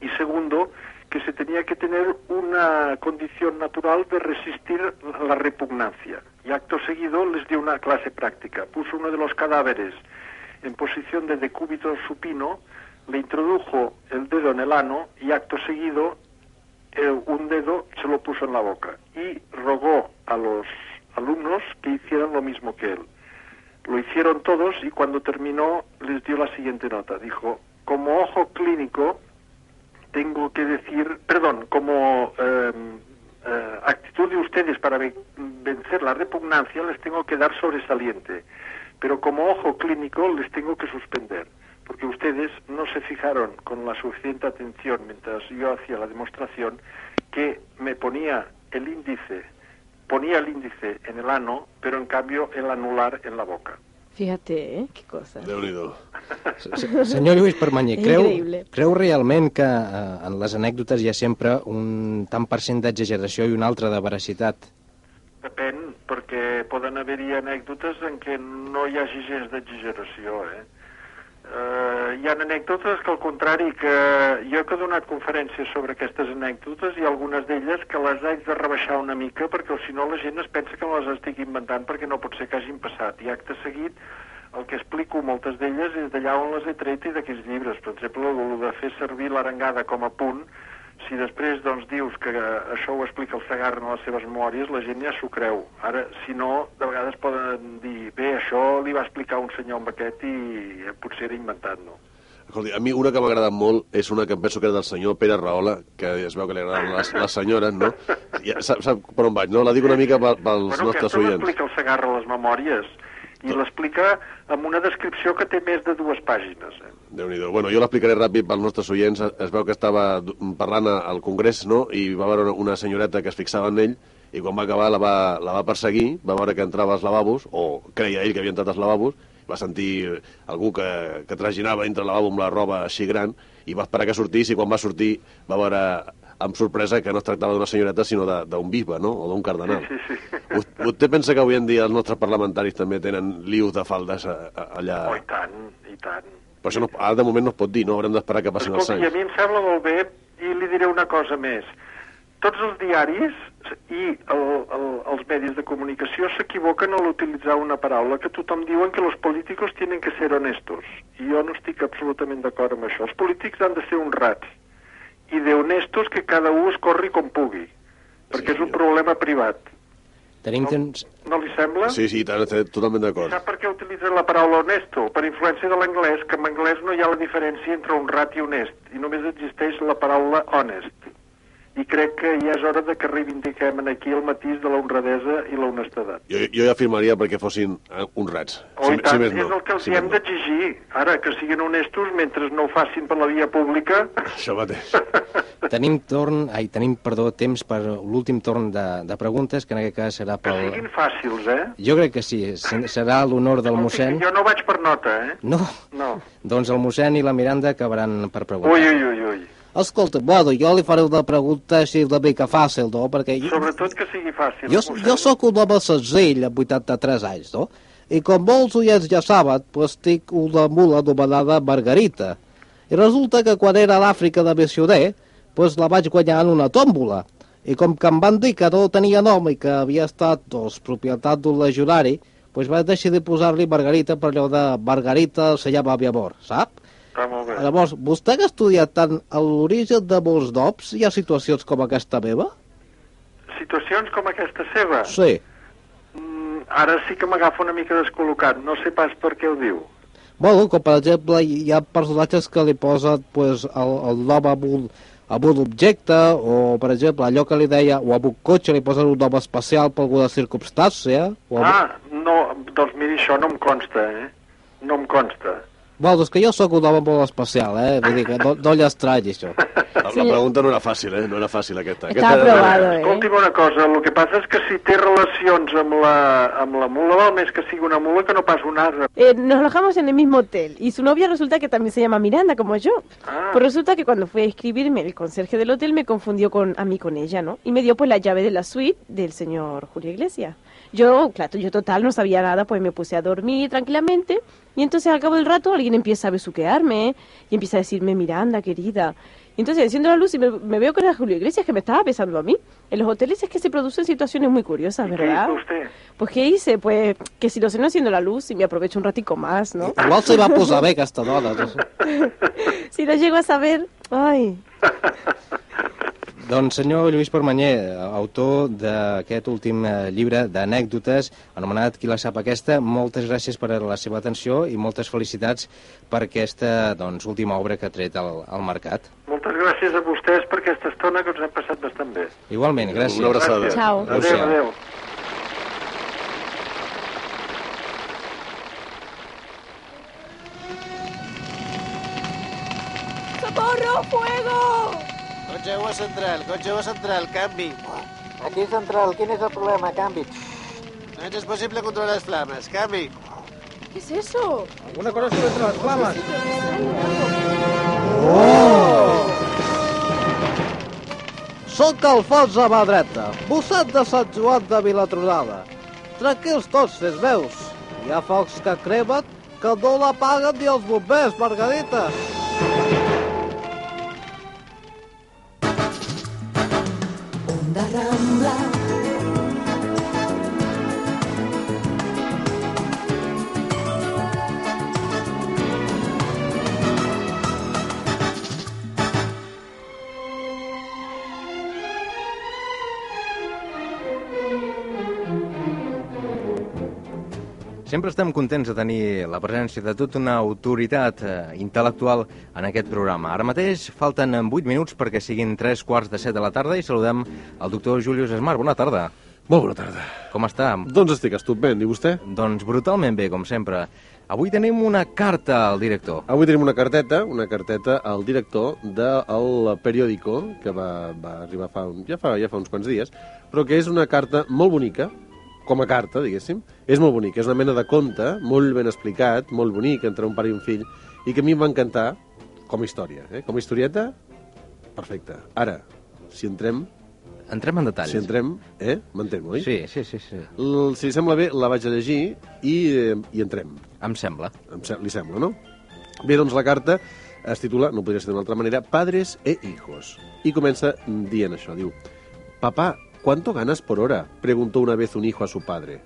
y segundo, que se tenía que tener una condición natural de resistir la repugnancia. Y acto seguido les dio una clase práctica. Puso uno de los cadáveres en posición de decúbito supino, le introdujo el dedo en el ano y acto seguido eh, un dedo se lo puso en la boca y rogó a los alumnos que hicieran lo mismo que él. Lo hicieron todos y cuando terminó les dio la siguiente nota. Dijo, como ojo clínico, tengo que decir, perdón, como eh, eh, actitud de ustedes para ve- vencer la repugnancia, les tengo que dar sobresaliente. Pero como ojo clínico les tengo que suspender, porque ustedes no se fijaron con la suficiente atención mientras yo hacía la demostración que me ponía el índice, ponía el índice en el ano, pero en cambio el anular en la boca. Fíjate, ¿eh? Qué cosa. Déu-n'hi-do. Se- Senyor Lluís Permanyer, És creu, increïble. creu realment que eh, en les anècdotes hi ha sempre un tant per cent d'exageració i un altre de veracitat? Depèn, perquè poden haver-hi anècdotes en què no hi hagi gens d'exageració, eh? Eh, hi ha anècdotes que al contrari, que jo que he donat conferències sobre aquestes anècdotes i algunes d'elles que les haig de rebaixar una mica perquè si no la gent es pensa que les estic inventant perquè no pot ser que hagin passat. I acte seguit el que explico moltes d'elles és d'allà on les he tret i d'aquests llibres. Per exemple, el de fer servir l'arengada com a punt, si després doncs, dius que això ho explica el Segarra en les seves memòries, la gent ja s'ho creu. Ara, si no, de vegades poden dir bé, això li va explicar un senyor amb aquest i potser era inventat, no? Escolti, a mi una que m'ha agradat molt és una que em penso que era del senyor Pere Rahola, que es veu que li agraden les, les senyores, no? Ja, sap, sap per on vaig, no? La dic una mica pel- pels bueno, nostres oients. l'explica el Segarra a les memòries i l'explica amb una descripció que té més de dues pàgines. Eh? déu nhi Bueno, jo l'explicaré ràpid pels nostres oients. Es veu que estava parlant al Congrés, no?, i va veure una- senyoreta que es fixava en ell, i quan va acabar la va, la va perseguir, va veure que entrava als lavabos, o creia ell que havia entrat als lavabos, va sentir algú que, que traginava entre el lavabo amb la roba així gran, i va esperar que sortís, i quan va sortir va veure amb sorpresa que no es tractava d'una senyoreta, sinó d'un bisbe, no?, o d'un cardenal. Sí, sí, sí. Vostè, pensa que avui en dia els nostres parlamentaris també tenen lius de faldes a, a, allà? Oh, i tant, i tant. Però això no, ara de moment no es pot dir, no? Haurem d'esperar que passin els Escolti, a anys. mi em sembla molt bé i li diré una cosa més. Tots els diaris i el, el, els medis de comunicació s'equivoquen al utilitzar una paraula que tothom diuen que los políticos tienen que ser honestos. I jo no estic absolutament d'acord amb això. Els polítics han de ser honrats i de honestos que cada un es corri com pugui, perquè és un problema privat. Tenim temps... No li sembla? Sí, sí, tant, totalment d'acord. Sap per què utilitzen la paraula honesto? Per influència de l'anglès, que en anglès no hi ha la diferència entre honrat i honest, i només existeix la paraula honest. I crec que ja és hora de que reivindiquem en aquí el matís de la honradesa i la honestedat. Jo, jo ja afirmaria perquè fossin eh, honrats. Oh, i tant, més és el que els si hi hem no. d'exigir. Ara, que siguin honestos mentre no ho facin per la via pública... Això mateix. Tenim torn, ai, tenim, perdó, temps per l'últim torn de, de preguntes, que en aquest cas serà Que pel... siguin fàcils, eh? Jo crec que sí, se- serà l'honor del mossèn. Jo no vaig per nota, eh? No, No. doncs el mossèn i la Miranda acabaran per preguntar. Ui, ui, ui, ui. Escolta, bueno, jo li faré una pregunta així una mica fàcil, no? Perquè jo, Sobretot que sigui fàcil. jo, jo sóc un home senzill, amb 83 anys, no? I com molts oients ja saben, pues, tinc una mula anomenada Margarita. I resulta que quan era a l'Àfrica de missioner, pues, la vaig guanyar en una tòmbola. I com que em van dir que no tenia nom i que havia estat doncs, propietat d'un legionari, pues, vaig decidir posar-li Margarita per allò de Margarita se llama mi amor, sap? Està molt bé. Llavors, vostè que ha estudiat tant l'origen de molts noms, hi ha situacions com aquesta meva? Situacions com aquesta seva, Sí. mm, ara sí que m'agafa una mica descol·locat. No sé pas per què ho diu. Bueno, com per exemple hi ha personatges que li posen pues, el, el nom amb un, amb un objecte, o per exemple allò que li deia, o amb un cotxe li posen un nom especial per alguna circumstància. O amb... Ah, no, doncs miri, això no em consta, eh? No em consta. Bueno, és que jo sóc un home molt especial, eh? Vull dir que no, no li estranyi això. La, la pregunta no era fàcil, eh? No era fàcil aquesta. Está aquesta aprobado, ¿eh? Escolti'm una cosa, el que passa és que si té relacions amb la, amb la mula, val més que sigui una mula que no pas un. Eh, nos alojamos en el mismo hotel y su novia resulta que también se llama Miranda, como yo. Ah. Pues resulta que cuando fue a escribirme el conserje del hotel me confundió con, a mí con ella, ¿no? Y me dio pues la llave de la suite del señor Julio Iglesias. Yo, claro, yo total no sabía nada, pues me puse a dormir tranquilamente y entonces al cabo del rato alguien empieza a besuquearme y empieza a decirme Miranda, querida. Y entonces enciendo la luz y me, me veo que era Julio Iglesias que me estaba besando a mí. En los hoteles es que se producen situaciones muy curiosas, ¿Y qué ¿verdad? hizo usted? Pues ¿qué hice? Pues que si lo ceno haciendo la luz y me aprovecho un ratico más, ¿no? Igual se va aquesta dona. No sé. Si lo llego a saber, ay, Doncs senyor Lluís Permanyer, autor d'aquest últim eh, llibre d'anècdotes, anomenat Qui la sap aquesta, moltes gràcies per la seva atenció i moltes felicitats per aquesta doncs, última obra que ha tret al, al mercat. Moltes gràcies a vostès per aquesta estona que ens hem passat bastant bé. Igualment, gràcies. Una abraçada. Ciao. Adéu, Adéu. adéu. ¡Socorro, fuego! Cotxe central, cotxe central, canvi. Aquí central, quin és el problema? Canvi. No és possible controlar les flames, canvi. ¿Qué es eso? Una cosa sobre les flames. Soc Alfons a mà dreta, mossèn de Sant Joan de Vilatronada. Tranquils tots, fes veus. Hi ha focs que cremen que no l'apaguen ni els bombers, Margarita. Onda Rambla. Sempre estem contents de tenir la presència de tota una autoritat eh, intel·lectual en aquest programa. Ara mateix falten 8 minuts perquè siguin 3 quarts de 7 de la tarda i saludem el doctor Julius Esmar. Bona tarda. Molt bona tarda. Com està? Doncs estic estupend. I vostè? Doncs brutalment bé, com sempre. Avui tenim una carta al director. Avui tenim una carteta, una carteta al director del periòdico, que va, va arribar fa, un, ja, fa, ja fa uns quants dies, però que és una carta molt bonica, com a carta, diguéssim. És molt bonic, és una mena de conte, molt ben explicat, molt bonic, entre un pare i un fill, i que a mi em va encantar com a història. Eh? Com a historieta, perfecte. Ara, si entrem, Entrem en detalls. si entrem, eh? m'entén, oi? Sí, sí, sí, sí. L si li sembla bé, la vaig a llegir i, eh, i entrem. Em sembla. Em se- li sembla, no? Bé, doncs la carta es titula, no podria ser d'una altra manera, Padres e hijos. I comença dient això, diu, Papá, ¿cuánto ganas por hora? Preguntó una vez un hijo a su padre.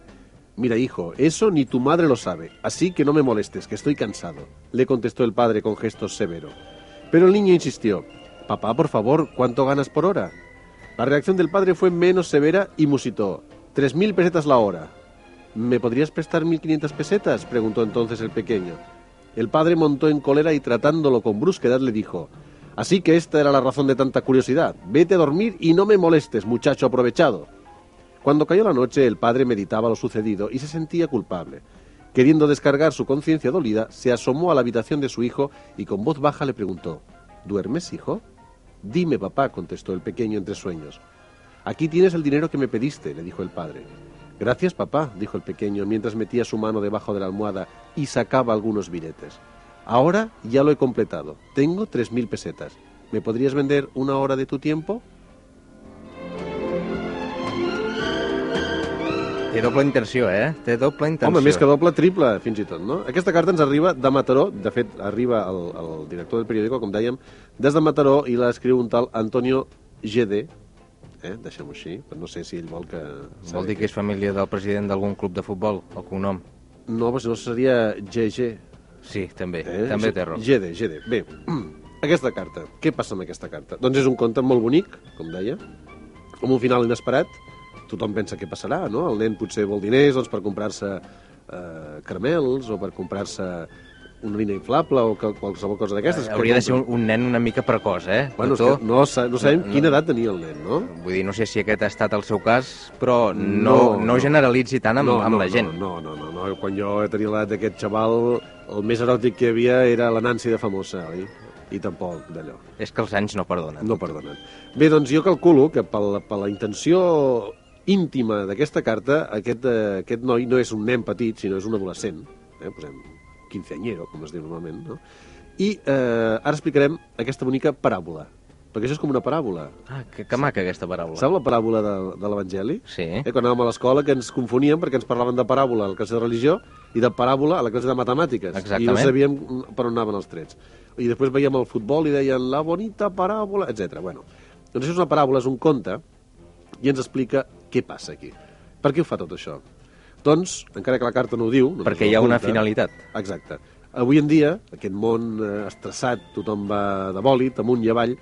Mira, hijo, eso ni tu madre lo sabe, así que no me molestes, que estoy cansado, le contestó el padre con gesto severo. Pero el niño insistió, Papá, por favor, ¿cuánto ganas por hora? La reacción del padre fue menos severa y musitó, tres mil pesetas la hora. ¿Me podrías prestar 1.500 pesetas? preguntó entonces el pequeño. El padre montó en cólera y tratándolo con brusquedad le dijo, Así que esta era la razón de tanta curiosidad. Vete a dormir y no me molestes, muchacho aprovechado. Cuando cayó la noche, el padre meditaba lo sucedido y se sentía culpable. Queriendo descargar su conciencia dolida, se asomó a la habitación de su hijo y con voz baja le preguntó, ¿Duermes, hijo? Dime, papá, contestó el pequeño entre sueños. Aquí tienes el dinero que me pediste, le dijo el padre. Gracias, papá, dijo el pequeño mientras metía su mano debajo de la almohada y sacaba algunos billetes. Ahora ya lo he completado. Tengo tres mil pesetas. ¿me podrías vender una hora de tu tiempo? Té doble intenció, eh? Té doble intenció. Home, més que doble, triple, fins i tot, no? Aquesta carta ens arriba de Mataró, de fet, arriba el, el director del periòdico, com dèiem, des de Mataró i l'escriu un tal Antonio GD, eh? deixem-ho així, però no sé si ell vol que... Vol dir que és família del president d'algun club de futbol, el cognom? No, però si no seria GG. Sí, també, Eh? també té raó. GD, GD. Bé, aquesta carta. Què passa amb aquesta carta? Doncs és un conte molt bonic, com deia, amb un final inesperat. Tothom pensa què passarà, no? El nen potser vol diners doncs, per comprar-se eh, caramels o per comprar-se una nina inflable o qual- qualsevol cosa d'aquestes. que Hauria de ser un, un nen una mica precoç, eh? Bueno, és doctor? que no, sa- no sabem No, no. quina edat tenia el nen, no? Vull dir, no sé si aquest ha estat el seu cas, però no, no, generalitzi tant amb, amb no, la gent. No, no, no, no, no. Quan jo tenia l'edat d'aquest xaval, el més eròtic que havia era la Nancy de famosa, oi? I tampoc d'allò. És que els anys no perdonen. No perdonen. Bé, doncs jo calculo que per la, per la intenció íntima d'aquesta carta, aquest, eh, aquest noi no és un nen petit, sinó és un adolescent, eh? posem quinceañero, com es diu normalment, no? I eh, ara explicarem aquesta bonica paràbola, perquè això és com una paràbola. Ah, que, que maca aquesta paraula. Sap la paràbola de, de l'Evangeli? Sí. Eh, quan anàvem a l'escola que ens confoníem perquè ens parlaven de paràbola a la classe de religió i de paràbola a la classe de matemàtiques. Exactament. I no sabíem per on anaven els trets. I després veiem el futbol i deien la bonita paràbola, etc. Bueno, doncs això és una paràbola, és un conte, i ens explica què passa aquí. Per què ho fa tot això? Doncs, encara que la carta no ho diu... No Perquè hi ha una apunta, finalitat. Exacte. Avui en dia, aquest món eh, estressat, tothom va de bòlit, amunt i avall,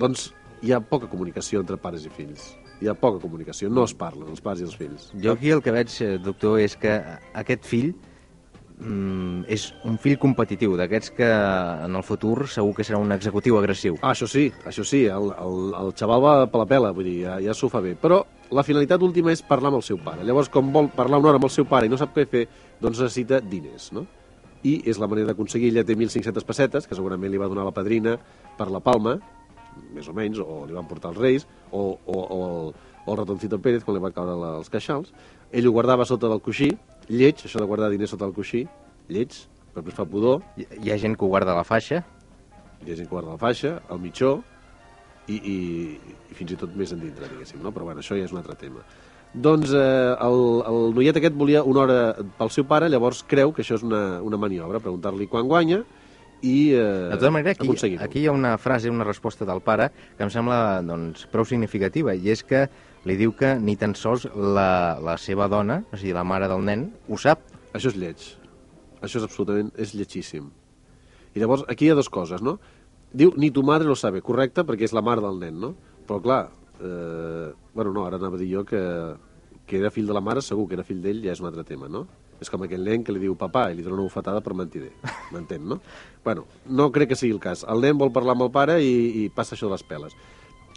doncs hi ha poca comunicació entre pares i fills. Hi ha poca comunicació, no es parlen els pares i els fills. Jo aquí el que veig, eh, doctor, és que aquest fill mm, és un fill competitiu, d'aquests que en el futur segur que serà un executiu agressiu. Ah, això sí, això sí, el, el, el xaval va per la pela, vull dir, ja, ja s'ho fa bé. Però la finalitat última és parlar amb el seu pare. Llavors, com vol parlar una hora amb el seu pare i no sap què fer, doncs necessita diners, no? I és la manera d'aconseguir, ella té 1.500 pessetes, que segurament li va donar la padrina per la palma, més o menys, o li van portar els reis, o, o, o, el, o el ratoncito Pérez, quan li va caure la, els queixals. Ell ho guardava sota del coixí, lleig, això de guardar diners sota el coixí, lleig, després fa pudor, Hi, hi ha gent que ho guarda a la faixa, hi ha gent que guarda la faixa, el mitjó i, i, i fins i tot més endintre, diguéssim, no? Però bueno, això ja és un altre tema. Doncs eh, el, el noiet aquest volia una hora pel seu pare, llavors creu que això és una, una maniobra, preguntar-li quan guanya i eh, De tota manera, aquí, aquí hi ha una frase, una resposta del pare que em sembla doncs, prou significativa, i és que li diu que ni tan sols la, la seva dona, o sigui, la mare del nen, ho sap. Això és lleig. Això és absolutament, és lletjíssim. I llavors, aquí hi ha dues coses, no? Diu, ni tu madre lo sabe, correcte, perquè és la mare del nen, no? Però clar, eh, bueno, no, ara anava a dir jo que, que era fill de la mare, segur que era fill d'ell, ja és un altre tema, no? És com aquell nen que li diu papà i li dona una bufetada per mentider, m'entén, no? Bueno, no crec que sigui el cas. El nen vol parlar amb el pare i, i passa això de les peles.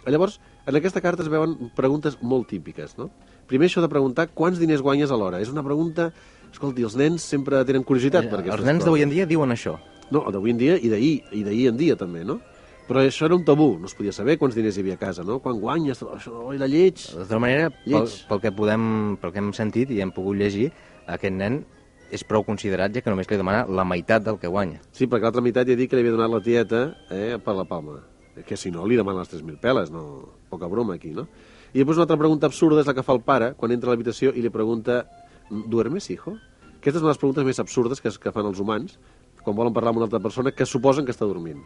Llavors, en aquesta carta es veuen preguntes molt típiques, no? Primer això de preguntar quants diners guanyes a l'hora. És una pregunta... Escolti, els nens sempre tenen curiositat per Els aquestes nens d'avui en dia diuen això. No, d'avui en dia i d'ahir, i d'ahir en dia també, no? Però això era un tabú, no es podia saber quants diners hi havia a casa, no? Quan guanyes, tot això era lleig. De tota manera, pel, pel, que podem, pel que hem sentit i hem pogut llegir, aquest nen és prou considerat ja que només li demana la meitat del que guanya. Sí, perquè l'altra meitat ja dit que li havia donat la tieta eh, per la palma. Que si no, li demana les 3.000 peles, no... Poca broma aquí, no? I després una altra pregunta absurda és la que fa el pare quan entra a l'habitació i li pregunta ¿Duermes, hijo? Aquestes són les preguntes més absurdes que, es- que fan els humans quan volen parlar amb una altra persona que suposen que està dormint.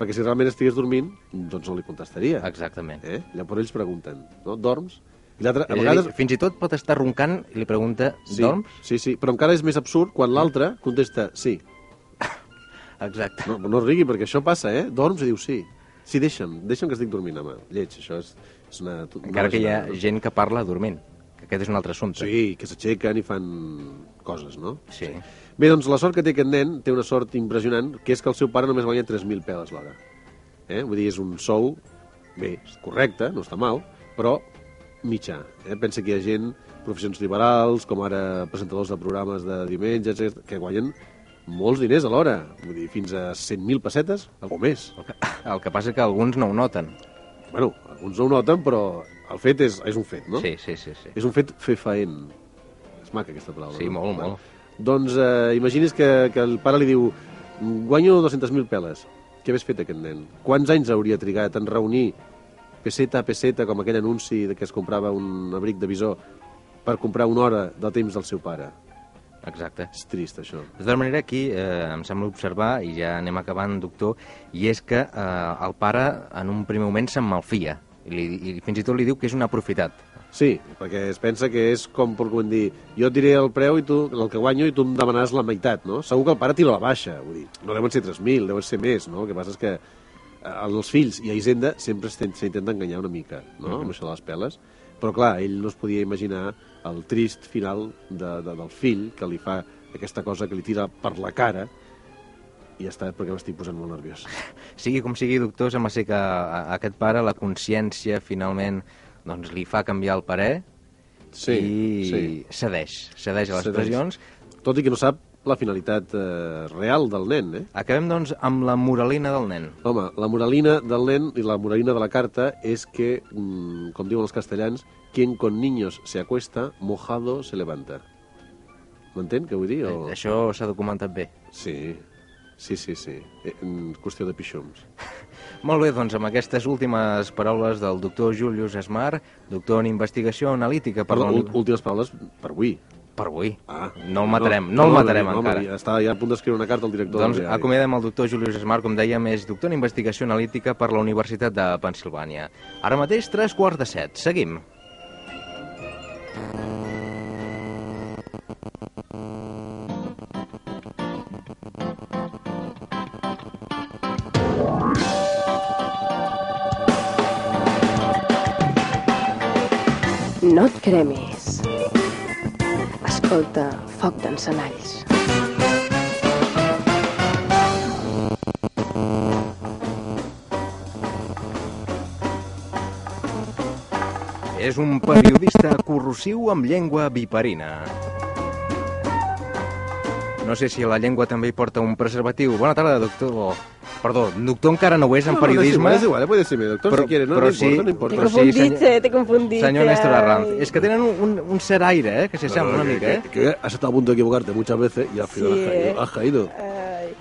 Perquè si realment estigués dormint, doncs no li contestaria. Exactament. Eh? Llavors ells pregunten, no? Dorms? I l'altre, a vegades... dir, fins i tot pot estar roncant i li pregunta, Sí, dorms? sí, sí, però encara és més absurd quan l'altre contesta sí. Exacte. No, no rigui, perquè això passa, eh? Dorms i diu sí. Sí, deixa'm, deixa'm que estic dormint, home. Lleig, això és, és una... una Encara que hi ha no? gent que parla dormint, que aquest és un altre assumpte. Sí, que s'aixequen i fan coses, no? Sí. Bé, doncs la sort que té aquest nen té una sort impressionant, que és que el seu pare només guanya 3.000 peles l'hora. Eh? Vull dir, és un sou, bé, correcte, no està mal, però mitjà. Eh? Pensa que hi ha gent, professions liberals, com ara presentadors de programes de etcètera, que guanyen molts diners a l'hora. Vull dir, fins a 100.000 pessetes o més. El que, el que passa és que alguns no ho noten. Bueno, alguns no ho noten, però el fet és, és un fet, no? Sí, sí, sí. sí. És un fet fefaent. És maca aquesta paraula. Sí, no? molt, molt. Doncs eh, imagini's que, que el pare li diu guanyo 200.000 peles. què hagués fet aquest nen? Quants anys hauria trigat en reunir peseta a peseta, com aquell anunci de que es comprava un abric de visor per comprar una hora de temps del seu pare? Exacte. És trist, això. De tota manera, aquí eh, em sembla observar, i ja anem acabant, doctor, i és que eh, el pare en un primer moment se'n malfia, i, li, i fins i tot li diu que és un aprofitat. Sí, perquè es pensa que és com per com dir, jo et diré el preu i tu, el que guanyo i tu em demanaràs la meitat, no? Segur que el pare tira la baixa, vull dir, no deuen ser 3.000, deuen ser més, no? El que passa és que eh, els fills i a Hisenda sempre s'inten- s'intenta enganyar una mica, no?, amb això de les peles, però clar, ell no es podia imaginar el trist final de, de, del fill que li fa aquesta cosa que li tira per la cara i ja està, perquè m'estic posant molt nerviós. Sigui com sigui, doctor, sembla ser que a, a aquest pare la consciència finalment doncs, li fa canviar el parer Sí, i sí. cedeix, cedeix a les Cedeix. pressions. Tot i que no sap la finalitat eh, real del nen, eh? Acabem, doncs, amb la moralina del nen. Home, la moralina del nen i la moralina de la carta és que, mm, com diuen els castellans, quien con niños se acuesta, mojado se levanta. M'entén què vull dir? O... Això s'ha documentat bé. Sí, sí, sí, sí. Eh, En qüestió de pixoms. Molt bé, doncs amb aquestes últimes paraules del doctor Julius Esmar, doctor en investigació analítica per ú- últimes paraules per avui. Per avui. Ah, No el matarem, no, el matarem no, encara. Ja estava ja a punt d'escriure una carta al director Doncs del acomiadem el doctor Julius Esmar, com dèiem, és doctor en investigació analítica per la Universitat de Pensilvània. Ara mateix, tres quarts de set. Seguim. No et cremis. Escolta, foc d'encenalls. És un periodista corrosiu amb llengua viperina. No sé si la llengua també hi porta un preservatiu. Bona tarda, doctor. Perdó, doctor encara no ho és en No, no, periodisme. igual, és igual, puede decirme, doctor, Però- si quiere, no, però no sí- importa, no Te importa. Però sí, confundiste, senyor- te confundiste. Senyor Néstor Arranz, ay. és que tenen un, un, cert aire, eh, que se sembla una que, mica, eh? que, que has estado a punto de equivocarte muchas veces y al final Sí, has caído. eh. Has caído. Ai.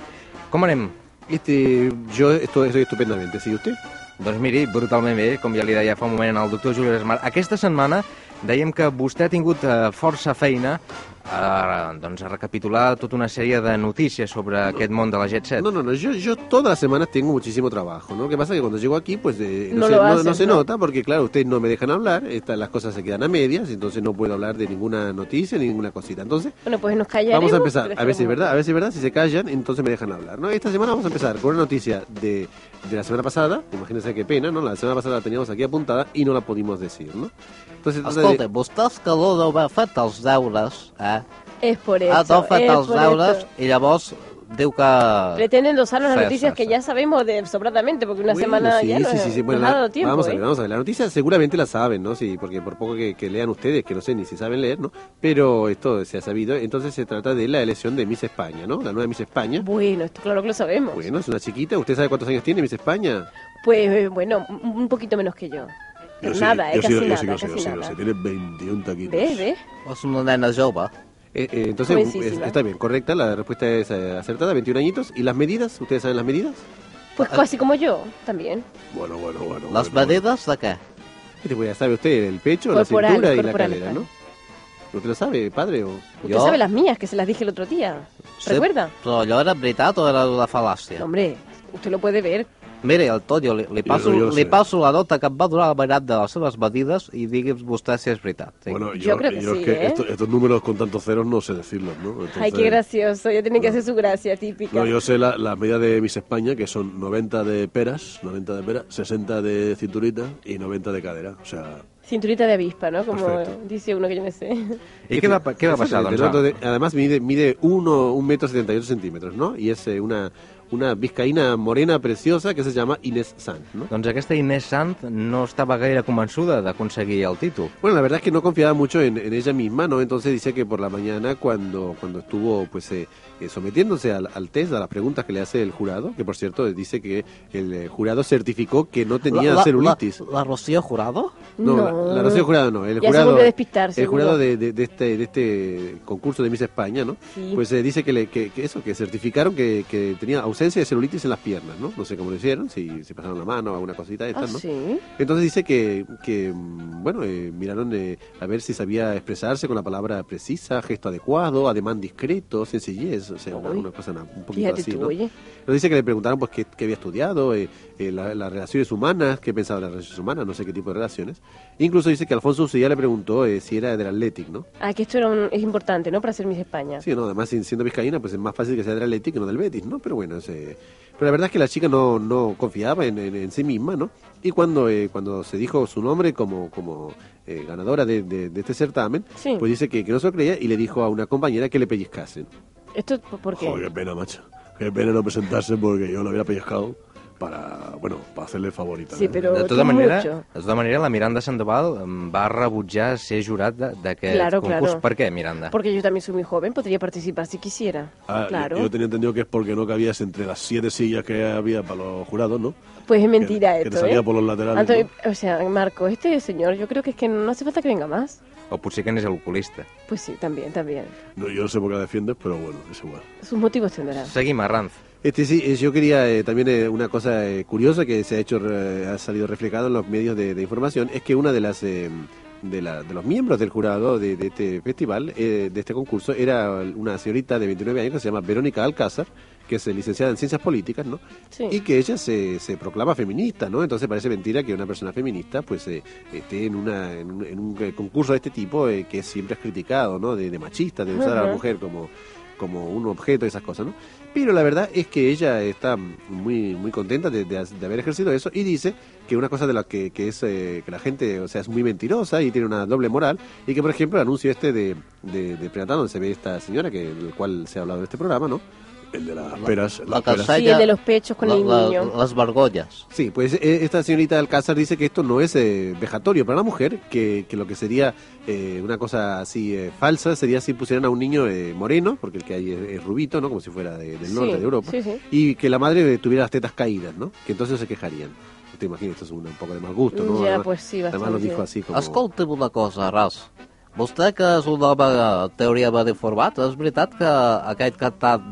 Com anem? Este, yo esto, estoy estupendamente, ¿sigue usted? Doncs miri, brutalment bé, com ja li deia fa un moment al doctor Juli Esmar. Aquesta setmana dèiem que vostè ha tingut eh, força feina a, doncs, a recapitular tota una sèrie de notícies sobre aquest món de la Jet Set. No, no, no, yo, yo todas las semanas tengo muchísimo trabajo, ¿no? Lo que pasa es que cuando llego aquí, pues eh, no, No se, no- no se ¿no? nota, porque claro, ustedes no me dejan hablar, estas, las cosas se quedan a medias, entonces no puedo hablar de ninguna noticia, ni ninguna cosita. Entonces, Bueno, pues nos callaremos. vamos a empezar, a ver si es verdad, a ver si es verdad, si se callan, entonces me dejan hablar, ¿no? Esta semana vamos a empezar con una noticia de, de la semana pasada, imagínense qué pena, ¿no? La semana pasada la teníamos aquí apuntada y no la pudimos decir, ¿no? Entonces, trata de- Escolta, vostès que no deu haver fet els deures, eh? Es por eso. Ha no fet es els por deures esto. i llavors diu que... Pretenden las Sí, noticias sí, que sí. ya sabemos de sobradamente, porque una Bueno, semana sí, ya sí, nos, sí, sí. Bueno, nos ha dado tiempo. vamos a ¿eh? ver, vamos a ver. La noticia seguramente la saben, ¿no? Sí, porque por poco que, que lean ustedes, que no sé ni si saben leer, ¿no? Pero esto se ha sabido. Entonces se trata de la elección de Miss España, ¿no? La nueva Miss España. Bueno, esto claro que lo sabemos. Bueno, es una chiquita. ¿Usted sabe cuántos años tiene Miss España? Pues eh, bueno, un poquito menos que yo. Pero nada, eh, casi nada, casi nada. Tiene 21 taquitos. ¿Ves, ves? És una nena. Eh, eh, entonces, Jovencísima. es- está bien, correcta, la respuesta es eh, acertada, 21 añitos. ¿Y las medidas? ¿Ustedes saben las medidas? Pues casi como yo, también. Bueno, bueno, bueno. Les bueno. medides de què? ¿Qué te voy a saber usted? ¿El pecho, la cintura y la corporales, cadera, no? ¿Usted lo sabe, padre? O... Usted Jo? sabe las mías, que se las dije el otro día. Sí, ¿Recuerda? Però allò era veritat o era una fal·làcia? Hombre, usted lo puede ver. Mire, Antonio, li, li, passo, jo ho li sé. passo la nota que em va donar la veritat de les seves medides i digui'm vostè si és veritat. Sí. Bueno, Yo creo que yo sí, es que ¿eh? estos, estos números con tantos ceros no sé decirlos, ¿no? Entonces, Ay, qué gracioso. Ya tiene que hacer su gracia típica. No, yo sé la, la medida de Miss España, que son 90 de peras, 90 de peras, 60 de cinturita y 90 de cadera. O sea, Cinturita de avispa, ¿no? Como Perfecto. dice uno que yo me sé. I què va, què va? ¿no? Entonces, además mide, mide 1 un metro 78 centímetros, ¿no? Y es eh, una, una vizcaína morena preciosa que se llama Inés Sanz, ¿no? Doncs aquesta Inés Sant no estava gaire convençuda d'aconseguir el títol. Bueno, la verdad es que no confiaba mucho en, en ella misma, ¿no? Entonces dice que por la mañana cuando, cuando estuvo pues eh, sometiéndose al, al test, a las preguntas que le hace el jurado, que por cierto dice que el eh, jurado certificó que no tenía la, celulitis. La, la Rocío Jurado? No, No. La, la Rocío Jurado no. El Ya jurado, despistar, el seguro. jurado de, de- de este, de este concurso de Miss España, ¿no? Sí. Pues eh, dice que, le, que, que eso, que certificaron que, que tenía ausencia de celulitis en las piernas, ¿no? No sé cómo lo hicieron, si se pasaron la mano o alguna cosita de Ah, estas, ¿no? sí. Entonces dice que, que mm, bueno, eh, miraron eh, a ver si sabía expresarse con la palabra precisa, gesto adecuado, ademán discreto, sencillez, o sea, una, una cosa un poquito Fíjate así, tú, ¿no? oye. Entonces dice que le preguntaron pues qué, qué había estudiado, eh, eh, la- las relaciones humanas, qué pensaba de las relaciones humanas, no sé qué tipo de relaciones. Incluso dice que Alfonso Usía le preguntó eh, si era del Athletic, ¿no? Ah, que esto era un- es importante, ¿no? Para ser Miss España. Sí, no, además siendo vizcaína, pues es más fácil que sea del Athletic que no del Betis, ¿no? Pero bueno, ese- pero la verdad es que la chica no, no confiaba en, en- en sí misma, ¿no? Y cuando, eh, cuando se dijo su nombre como, como eh, ganadora de, de- de este certamen, Sí. pues dice que, que no se lo creía y le dijo a una compañera que le pellizcasen. ¿Esto por qué? Joder, qué pena, macho. Qué pena no presentarse porque yo lo hubiera pellizcado para, bueno, para hacerle favorita. Sí, però De tu tota, manera, mucho. de tota manera, la Miranda Sandoval em, va rebutjar ser jurat de- d'aquest Claro, concurs. claro. Per què, Miranda? Porque yo también soy muy joven, podría participar si quisiera. Ah, claro. yo, yo tenía entendido que es porque no cabías entre las siete sillas que había para los jurados, ¿no? Pues es mentira que, que te esto, salía ¿eh? por los laterales. Antonio, o sea, Marco, este señor, yo creo que es que no hace falta que venga más. O potser que n'és el oculista. Pues sí, también, también. ¿no? No, yo no sé por qué la defiendes, pero bueno, es igual. Sus motivos tendrá. Seguim, Arranz. Este sí, eh, yo quería eh, también eh, una cosa eh, curiosa que se ha hecho, ha salido reflejado en los medios de, de información, es que una de las eh, de, la- de los miembros del jurado de, de este festival, eh, de este concurso, era una señorita de 29 años que se llama Verónica Alcázar, que es licenciada en ciencias políticas, ¿no? Sí. Y que ella se, se proclama feminista, ¿no? Entonces parece mentira que una persona feminista pues eh, esté en, una, en, un, en un, eh, concurso de este tipo eh, que siempre es criticado, ¿no? De, de machista, de usar a la mujer como, como un objeto y esas cosas, ¿no? Pero la verdad es que ella está muy muy contenta de, haber ejercido eso y dice que una cosa de la que, que es eh, que la gente, o sea, es muy mentirosa y tiene una doble moral y que, por ejemplo, el anuncio este de, de, de donde se ve esta señora, que del cual se ha hablado en este programa, ¿no? El de las peras. La casalla- Sí, el de los pechos con la- el la- niño. Las vergollas. Sí, pues eh, esta señorita Alcázar dice que esto no es eh, vejatorio para la mujer, que, que lo que sería eh, una cosa así eh, falsa sería si pusieran a un niño eh, moreno, porque el que hay es, es rubito, ¿no? Como si fuera de- del Sí, norte de Europa, sí, sí. y que la madre eh, tuviera las tetas caídas, ¿no? Que entonces se quejarían. Te imaginas, esto es un, un poco de mal gusto, ¿no? Ya, Además- pues sí, Además lo dijo así como... Escolta'm una cosa, Ras. Vostè, que és un home en teoria ben informat, és veritat que aquest cantant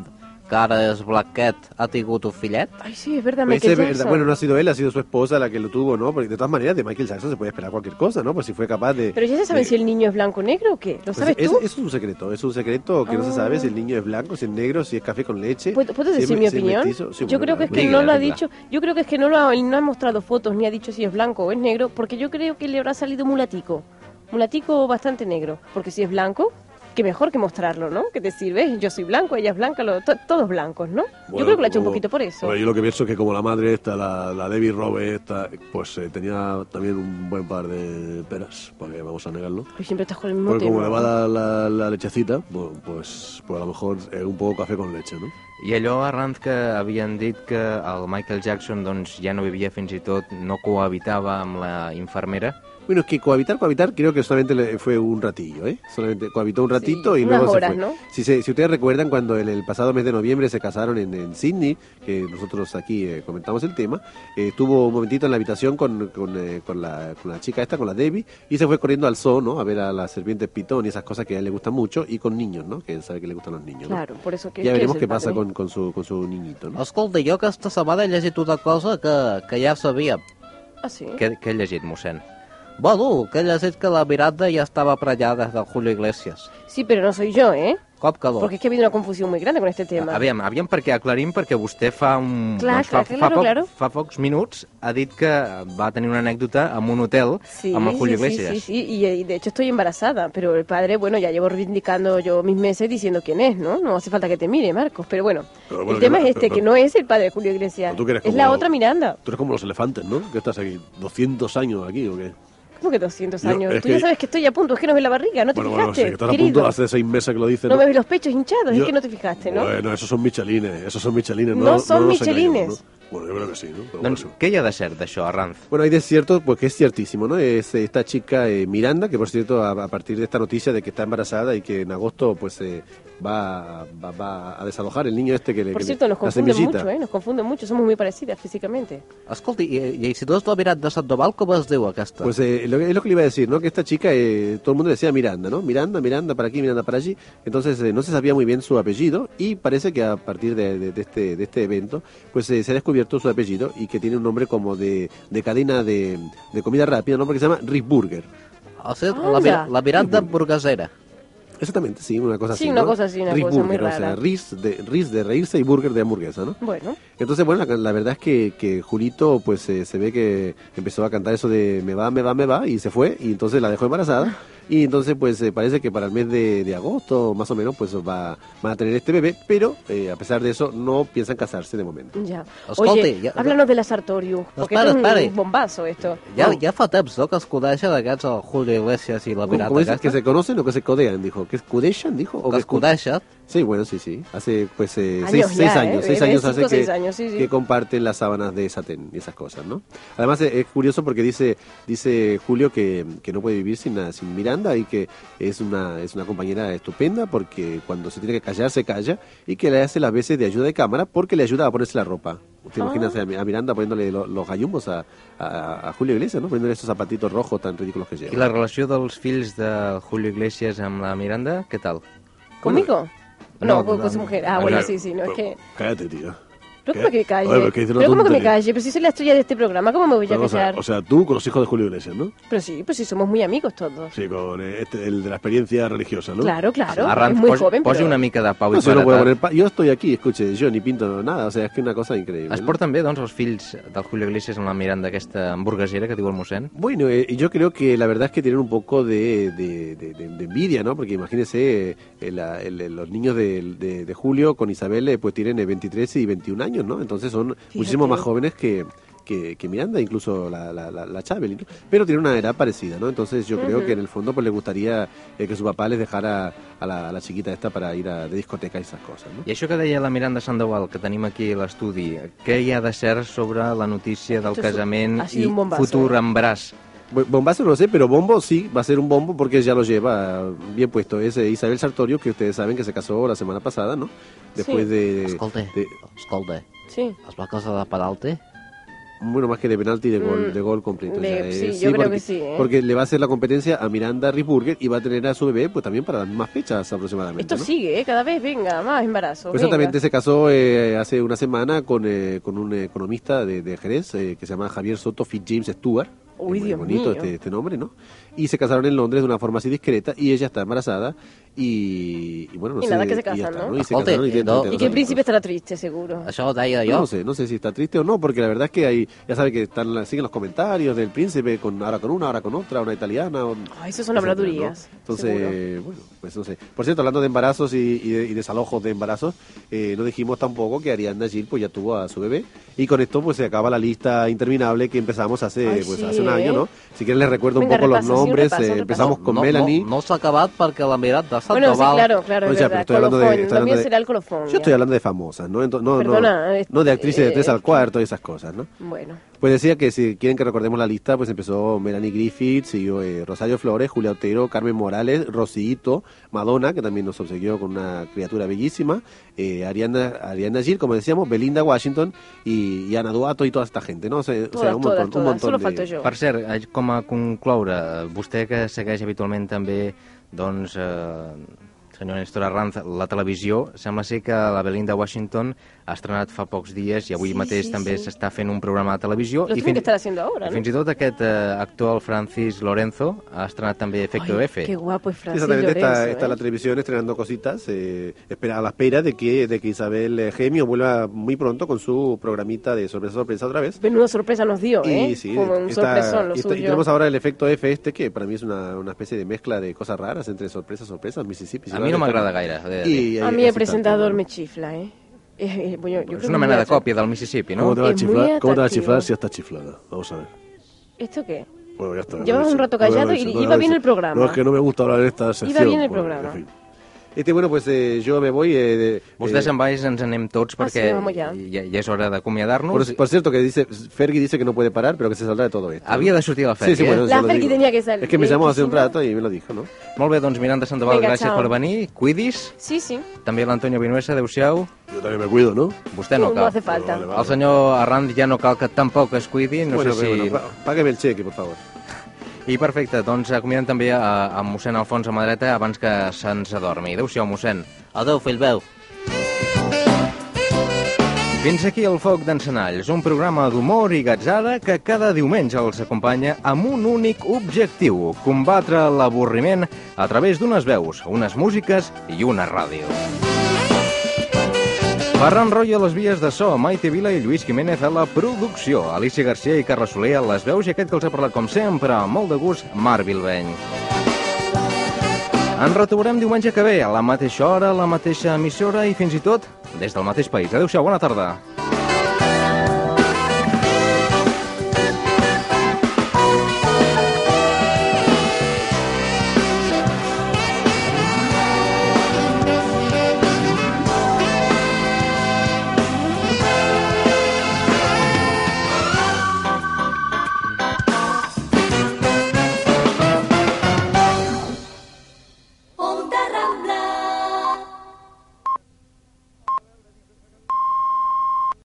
és blanquet ha tingut un fillet? Ay, sí, es verdad, Pues Michael es verdad. Jackson. Bueno, no ha sido él, ha sido su esposa la que lo tuvo, ¿no? Porque de todas maneras de Michael Jackson se puede esperar cualquier cosa, ¿no? Pues si fue capaz de... Pero ya se sabe de- si el niño es blanco o negro o qué. ¿Lo Pues sabes es, tú? es un secreto, es un secreto que no se sabe si el niño es blanco, si es negro, si es café con leche. ¿Puedo, puedo si es decir mi si es opinión? Sí, yo bueno, creo que es que no lo ha dicho. Yo creo que es que no lo ha, no ha mostrado fotos ni ha dicho si es blanco o es negro, porque yo creo que le habrá salido mulatico. Mulatico bastante negro. Porque si es blanco, que mejor que mostrarlo, ¿no? Que te sirve. Yo soy blanco, ella es blanca, lo- to- todos blancos, ¿no? yo Bueno, creo que lo ha hecho un como- poquito por eso. Bueno, yo lo que pienso es que como la madre esta, la, la Debbie Robe esta, pues eh, tenía también un buen par de peras, porque vamos a negarlo. Pues siempre estás con el mismo Porque como tema. le va la, la, la lechecita, bueno, pues, pues a lo mejor eh, un poco café con leche, ¿no? I allò, Arranz, que havien dit que el Michael Jackson doncs, ja no vivia fins i tot, no cohabitava amb la infermera, Bueno, es que cohabitar, cohabitar, creo que solamente le- fue un ratillo, ¿eh? Solamente cohabitó un ratito y unas luego horas, se fue. ¿no? Si, se- si ustedes recuerdan, cuando en el pasado mes de noviembre se casaron en, en Sydney, que nosotros aquí eh, comentamos el tema, eh, estuvo un momentito en la habitación con, con, eh, con la, con la chica esta, con la Debbie, y se fue corriendo al zoo, ¿no? A ver a las serpientes pitón y esas cosas que a él le gustan mucho, y con niños, ¿no? Que él sabe que le gustan los niños, ¿no? Claro, por eso que Ya que veremos es qué pasa con, con, su, con su niñito, ¿no? Escolta, jo aquesta setmana he llegit una cosa que, que ja sabíem. Ah, sí. què ha llegit, mossèn? Bueno, que he llegit que la Miranda ja estava prenyada de Julio Iglesias. Sí, pero no soy yo, ¿eh? Que no? Porque es que ha habido una confusión muy grande con este tema. Aviam, aviam perquè aclarim, perquè vostè fa un... Clar, doncs fa, clar, fa, claro, poc, claro. fa pocs minuts ha dit que va tenir una anècdota amb un hotel Sí, amb el Julio sí, sí, Iglesias. sí, sí, y, y de hecho estoy embarazada, pero el padre, bueno, ya llevo reivindicando yo mis meses diciendo quién es, ¿no? No hace falta que te mire, Marcos, pero bueno, Pero bueno, el tema es este, pero- que no es el padre de Julio Iglesias, Pero tú que eres es como- la otra Miranda. Tú eres como los elefantes, ¿no? Que estás aquí 200 años aquí, ¿o qué? ¿Cómo que 200 Yo- años? Tú ya sabes que estoy a punto, es que no ves la barriga, no te Bueno, bueno, fijaste, sí, que estás a querido. punto hace seis meses que lo dices. No me ves los pechos hinchados, Yo- es que no te fijaste, ¿no? Bueno, esos son michelines, esos son michelines. No No, son michelines. ¿no? Bueno, yo creo que sí, ¿no? Pero Doncs bueno. què hi ha de cert d'això, Arranz? Bueno, hay de cierto, pues que es ciertísimo, ¿no? Es esta chica eh, Miranda, que por cierto, a, a partir de esta noticia de que está embarazada y que en agosto, pues eh, va, va, va a desalojar el niño este que le. Por que cierto, nos confunden mucho, ¿eh? Nos confunden mucho, somos muy parecidas físicamente. Escolti, i, i si és la Mirat de Sandoval, com es diu aquesta? Pues eh, lo es lo que le iba a decir, ¿no? Que esta chica, eh, todo el mundo le decía Miranda, ¿no? Miranda, Miranda para aquí, Miranda para allí. Entonces eh, no se sabía muy bien su apellido y parece que a partir de, de- de este, de este evento, pues eh, se ha descubierto su apellido y que tiene un nombre como de, de cadena de, de comida rápida, ¿no? Porque se llama Risburger. o sigui, Ah, la, la Miranda hamburguesera. Exactamente, sí, una cosa Sí, así. una ¿no? cosa así, una cosa Risburger, muy O sea, rara. ris de, ris de reírse y burger de hamburguesa, ¿no? Bueno, Entonces, bueno, la, la verdad es que, que Julito, pues eh, se ve que empezó a cantar eso de me va, me va, me va, y se fue, y entonces la dejó embarazada. Y entonces, pues eh, parece que para el mes de, de agosto, más o menos, pues va, van a tener este bebé, pero eh, a pesar de eso, no piensan casarse de momento. ya. Escolti, Oye, ja- háblanos de la Sartorius, porque esto es espera. un bombazo esto. Ja, ja fa temps, no?, que es coneixen aquests, el Julio Iglesias i la ¿Cómo, Miranda cómo dices? ¿Que se conocen o que se codean? Dijo. ¿Que escudechan? Dijo. ¿O Que. Sí, bueno, sí, sí. Hace pues eh, Años seis, ya, seis ¿eh? años, seis años cinco hace seis que, años, sí, sí. que comparten las sábanas de satén y esas cosas, ¿no? Además eh, es curioso porque dice dice Julio que, que no puede vivir sin, sin Miranda y que es una es una compañera estupenda porque cuando se tiene que callar se calla y que le hace las veces de ayuda de cámara porque le ayuda a ponerse la ropa. ¿Te Ah. imaginas a, a Miranda poniéndole lo- los gallumbos a, a, a Julio Iglesias, ¿no? Poniéndole esos zapatitos rojos tan ridículos que lleva. I la relació dels fills de Julio Iglesias amb la Miranda, què tal? ¿Conmigo? No, No, con su no. mujer. Ah, Ah, bueno, claro. sí, sí, no es que... Cállate, tío. Pero ¿Qué? ¿cómo que calle? Oye, pero ¿cómo que me calle? Pero si soy la estrella de este programa, ¿cómo me voy a Pero, o, sea, callar? o sea, tú con los hijos de Julio Iglesias, ¿no? Pero sí, pues sí, somos muy amigos todos. Sí, con eh, este, el de la experiencia religiosa, ¿no? Claro, claro. Arranz, es muy posi, joven, posi pero... una mica de pau No no puedo paretat. poner pa- Yo estoy aquí, escuche, yo ni pinto nada, o sea, es que una cosa increíble. Es porten bé, doncs, els fills del Julio Iglesias amb la Miranda, aquesta hamburguesera que diu el mossèn? Bueno, eh, yo creo que la verdad es que tienen un poco de, de- de- de- de envidia, ¿no? Porque imagínese, eh, el- el- el- los niños de, de- de Julio con Isabel, eh, pues tienen eh, 23 y 21 años, ¿no? Entonces son muchísimo más jóvenes que, que, que Miranda, incluso la, la, la, la Chabel, ¿no? pero tienen una edad parecida, ¿no? Entonces yo creo Ujú. que en el fondo pues le gustaría eh, que su papá les dejara a la, a la chiquita esta para ir a, de discoteca y esas cosas, ¿no? I això que deia la Miranda Sandoval, que tenim aquí a l'estudi, què hi ha de cert sobre la notícia del casament i futur eh? Bombazo no lo sé, pero bombo sí, va a ser un bombo porque ya lo lleva bien puesto. Es eh, Isabel Sartorio, que ustedes saben que se casó la semana pasada, ¿no? Después Sí. de, Escolta, de- escolta, Sí. es va penalti? Bueno, más que de penalti, de gol, Mm, de gol completo. de- eh, sí, yo creo porque, que sí, ¿eh? Porque le va a hacer la competencia a Miranda Risburger y va a tener a su bebé pues también para las mismas fechas aproximadamente. Esto ¿no? sigue, ¿eh? Cada vez, venga, más embarazo. Pues exactamente, se casó eh, hace una semana con, eh, con un economista de, de Jerez eh, que se llama Javier Soto Fitzjames Stewart. Uy, Es muy Dios bonito mío. este, este nombre, ¿no? Y se casaron en Londres de una forma así discreta y ella está embarazada y, y bueno, no Y sé. nada, que se casan, está, ¿no? Y se casaron y no. 32 Y que el príncipe estará triste, seguro. Ho deia No, no sé, no sé si está triste o no, porque la verdad es que hay, ya sabe que están siguen los comentarios del príncipe, con ahora con una, ahora con otra, una italiana. o- Ay, eso son habladurías, ¿no? Entonces, bueno, pues no sé. Por cierto, hablando de embarazos y, y de- y desalojos de embarazos, eh, no dijimos tampoco que Ariadna Gil pues ya tuvo a su bebé y con esto pues se acaba la lista interminable que empezamos hace Ay, pues sí, hace un ¿eh? año, ¿no? Si quieren les recuerdo Venga, un poco repasa, sí, los nombres. repaso, eh, un empezamos repaso. con no, Melanie. No, no s'ha acabat perquè la Mirat de Bueno, sí, claro, claro, No, es ya, pero estoy hablando de- estoy hablando de- será el colofón. Yo ya. estoy hablando de famosas, ¿no? Ento- no, Perdona, no, eh, no de actrices de eh, tres al cuarto y esas cosas, ¿no? Bueno, Pues decía que si quieren que recordemos la lista, pues empezó Melanie Griffith, siguió eh, Rosario Flores, Julia Otero, Carmen Morales, Rosito, Madonna, que también nos obsequió con una criatura bellísima, eh, Ariana, Ariana Gil, como decíamos, Belinda Washington y, y Ana Duato y toda esta gente, ¿no? O sea, o todas, sea, un todas, montón, un todas. montón Solo de... falto yo. Per cert, eh, com a concloure, vostè que segueix habitualment també, doncs, eh, senyor Néstor Arranz, la televisió, sembla ser que la Belinda Washington ha estrenat fa pocs dies i avui Sí, mateix sí, també sí. s'està fent un programa de televisió. Lo i tienen que estar haciendo ahora, ¿no? Fins i tot aquest eh, actor, el Francis Lorenzo, ha estrenat també Efecto Ay, F. Qué guapo es Sí, Francis exactamente, está, Lorenzo, está ¿eh? la televisión estrenando cositas, eh, espera, a la espera de que, de que Isabel eh, Gemio vuelva muy pronto con su programita de sorpresa, sorpresa otra vez. Menuda sorpresa nos dio, ¿eh? Y sí, Como un está- sorpresón lo y está- y suyo. tenemos ahora el efecto F este, que para mí es una, una especie de mezcla de cosas raras entre sorpresa, sorpresa, Mississippi. A mi no de dir. Y, A y- mí el presentador me chifla, ¿eh? Eh, eh, bueno, yo creo que una mena de còpia del Mississippi, ¿Cómo no? te va a Es chiflar? ¿Cómo te va a chiflar si ya está chiflada? Vamos a ver. ¿Esto qué? Bueno, ya está. Llevas un rato no callado y iba bien el programa. No, es que no me gusta hablar en esta sección. bien el bueno, programa. en fin. Este, bueno, pues eh, yo me voy. Eh, de- Vostès eh, en baix ens anem tots Ah, perquè sí, ja. ja, ja és hora d'acomiadar-nos. por, por cierto, que dice Fergie dice que no puede parar, pero que se saldrá de todo esto. Havia de sortir la Sí, Fergie, sí, bueno, eh? La Fergie tenía que salir, Es que me llamó hace un rato y me lo dijo, ¿no? Molt bé, doncs Miranda Sandoval, Vinga, gràcies ciao. per venir. Cuidis. Sí, sí. També l'Antonio Vinuesa, adeu-siau. Yo también me cuido, ¿no? Vostè no No, cal. no hace falta. Vale, vale. El senyor Arrand ja no cal que tampoc es cuidi, no bueno, sé si... bueno, pá- págame el cheque, por favor. I perfecte, doncs acomiadem també a, a mossèn Alfons a mà dreta abans que se'ns adormi. Adéu-siau, mossèn. Adéu, fill meu. Fins aquí el Foc d'Encenalls, un programa d'humor i gatzada que cada diumenge els acompanya amb un únic objectiu, combatre l'avorriment a través d'unes veus, unes músiques i una ràdio. Ferran Royo a les vies de so, Maite Vila i Lluís Jiménez a la producció, Alicia Garcia i Carles Soler a les veus i aquest que els ha parlat com sempre, amb molt de gust, Marc Bilbeny. Ens retrobarem diumenge que ve, a la mateixa hora, a la mateixa emissora i fins i tot des del mateix país. Adéu-siau, bona tarda.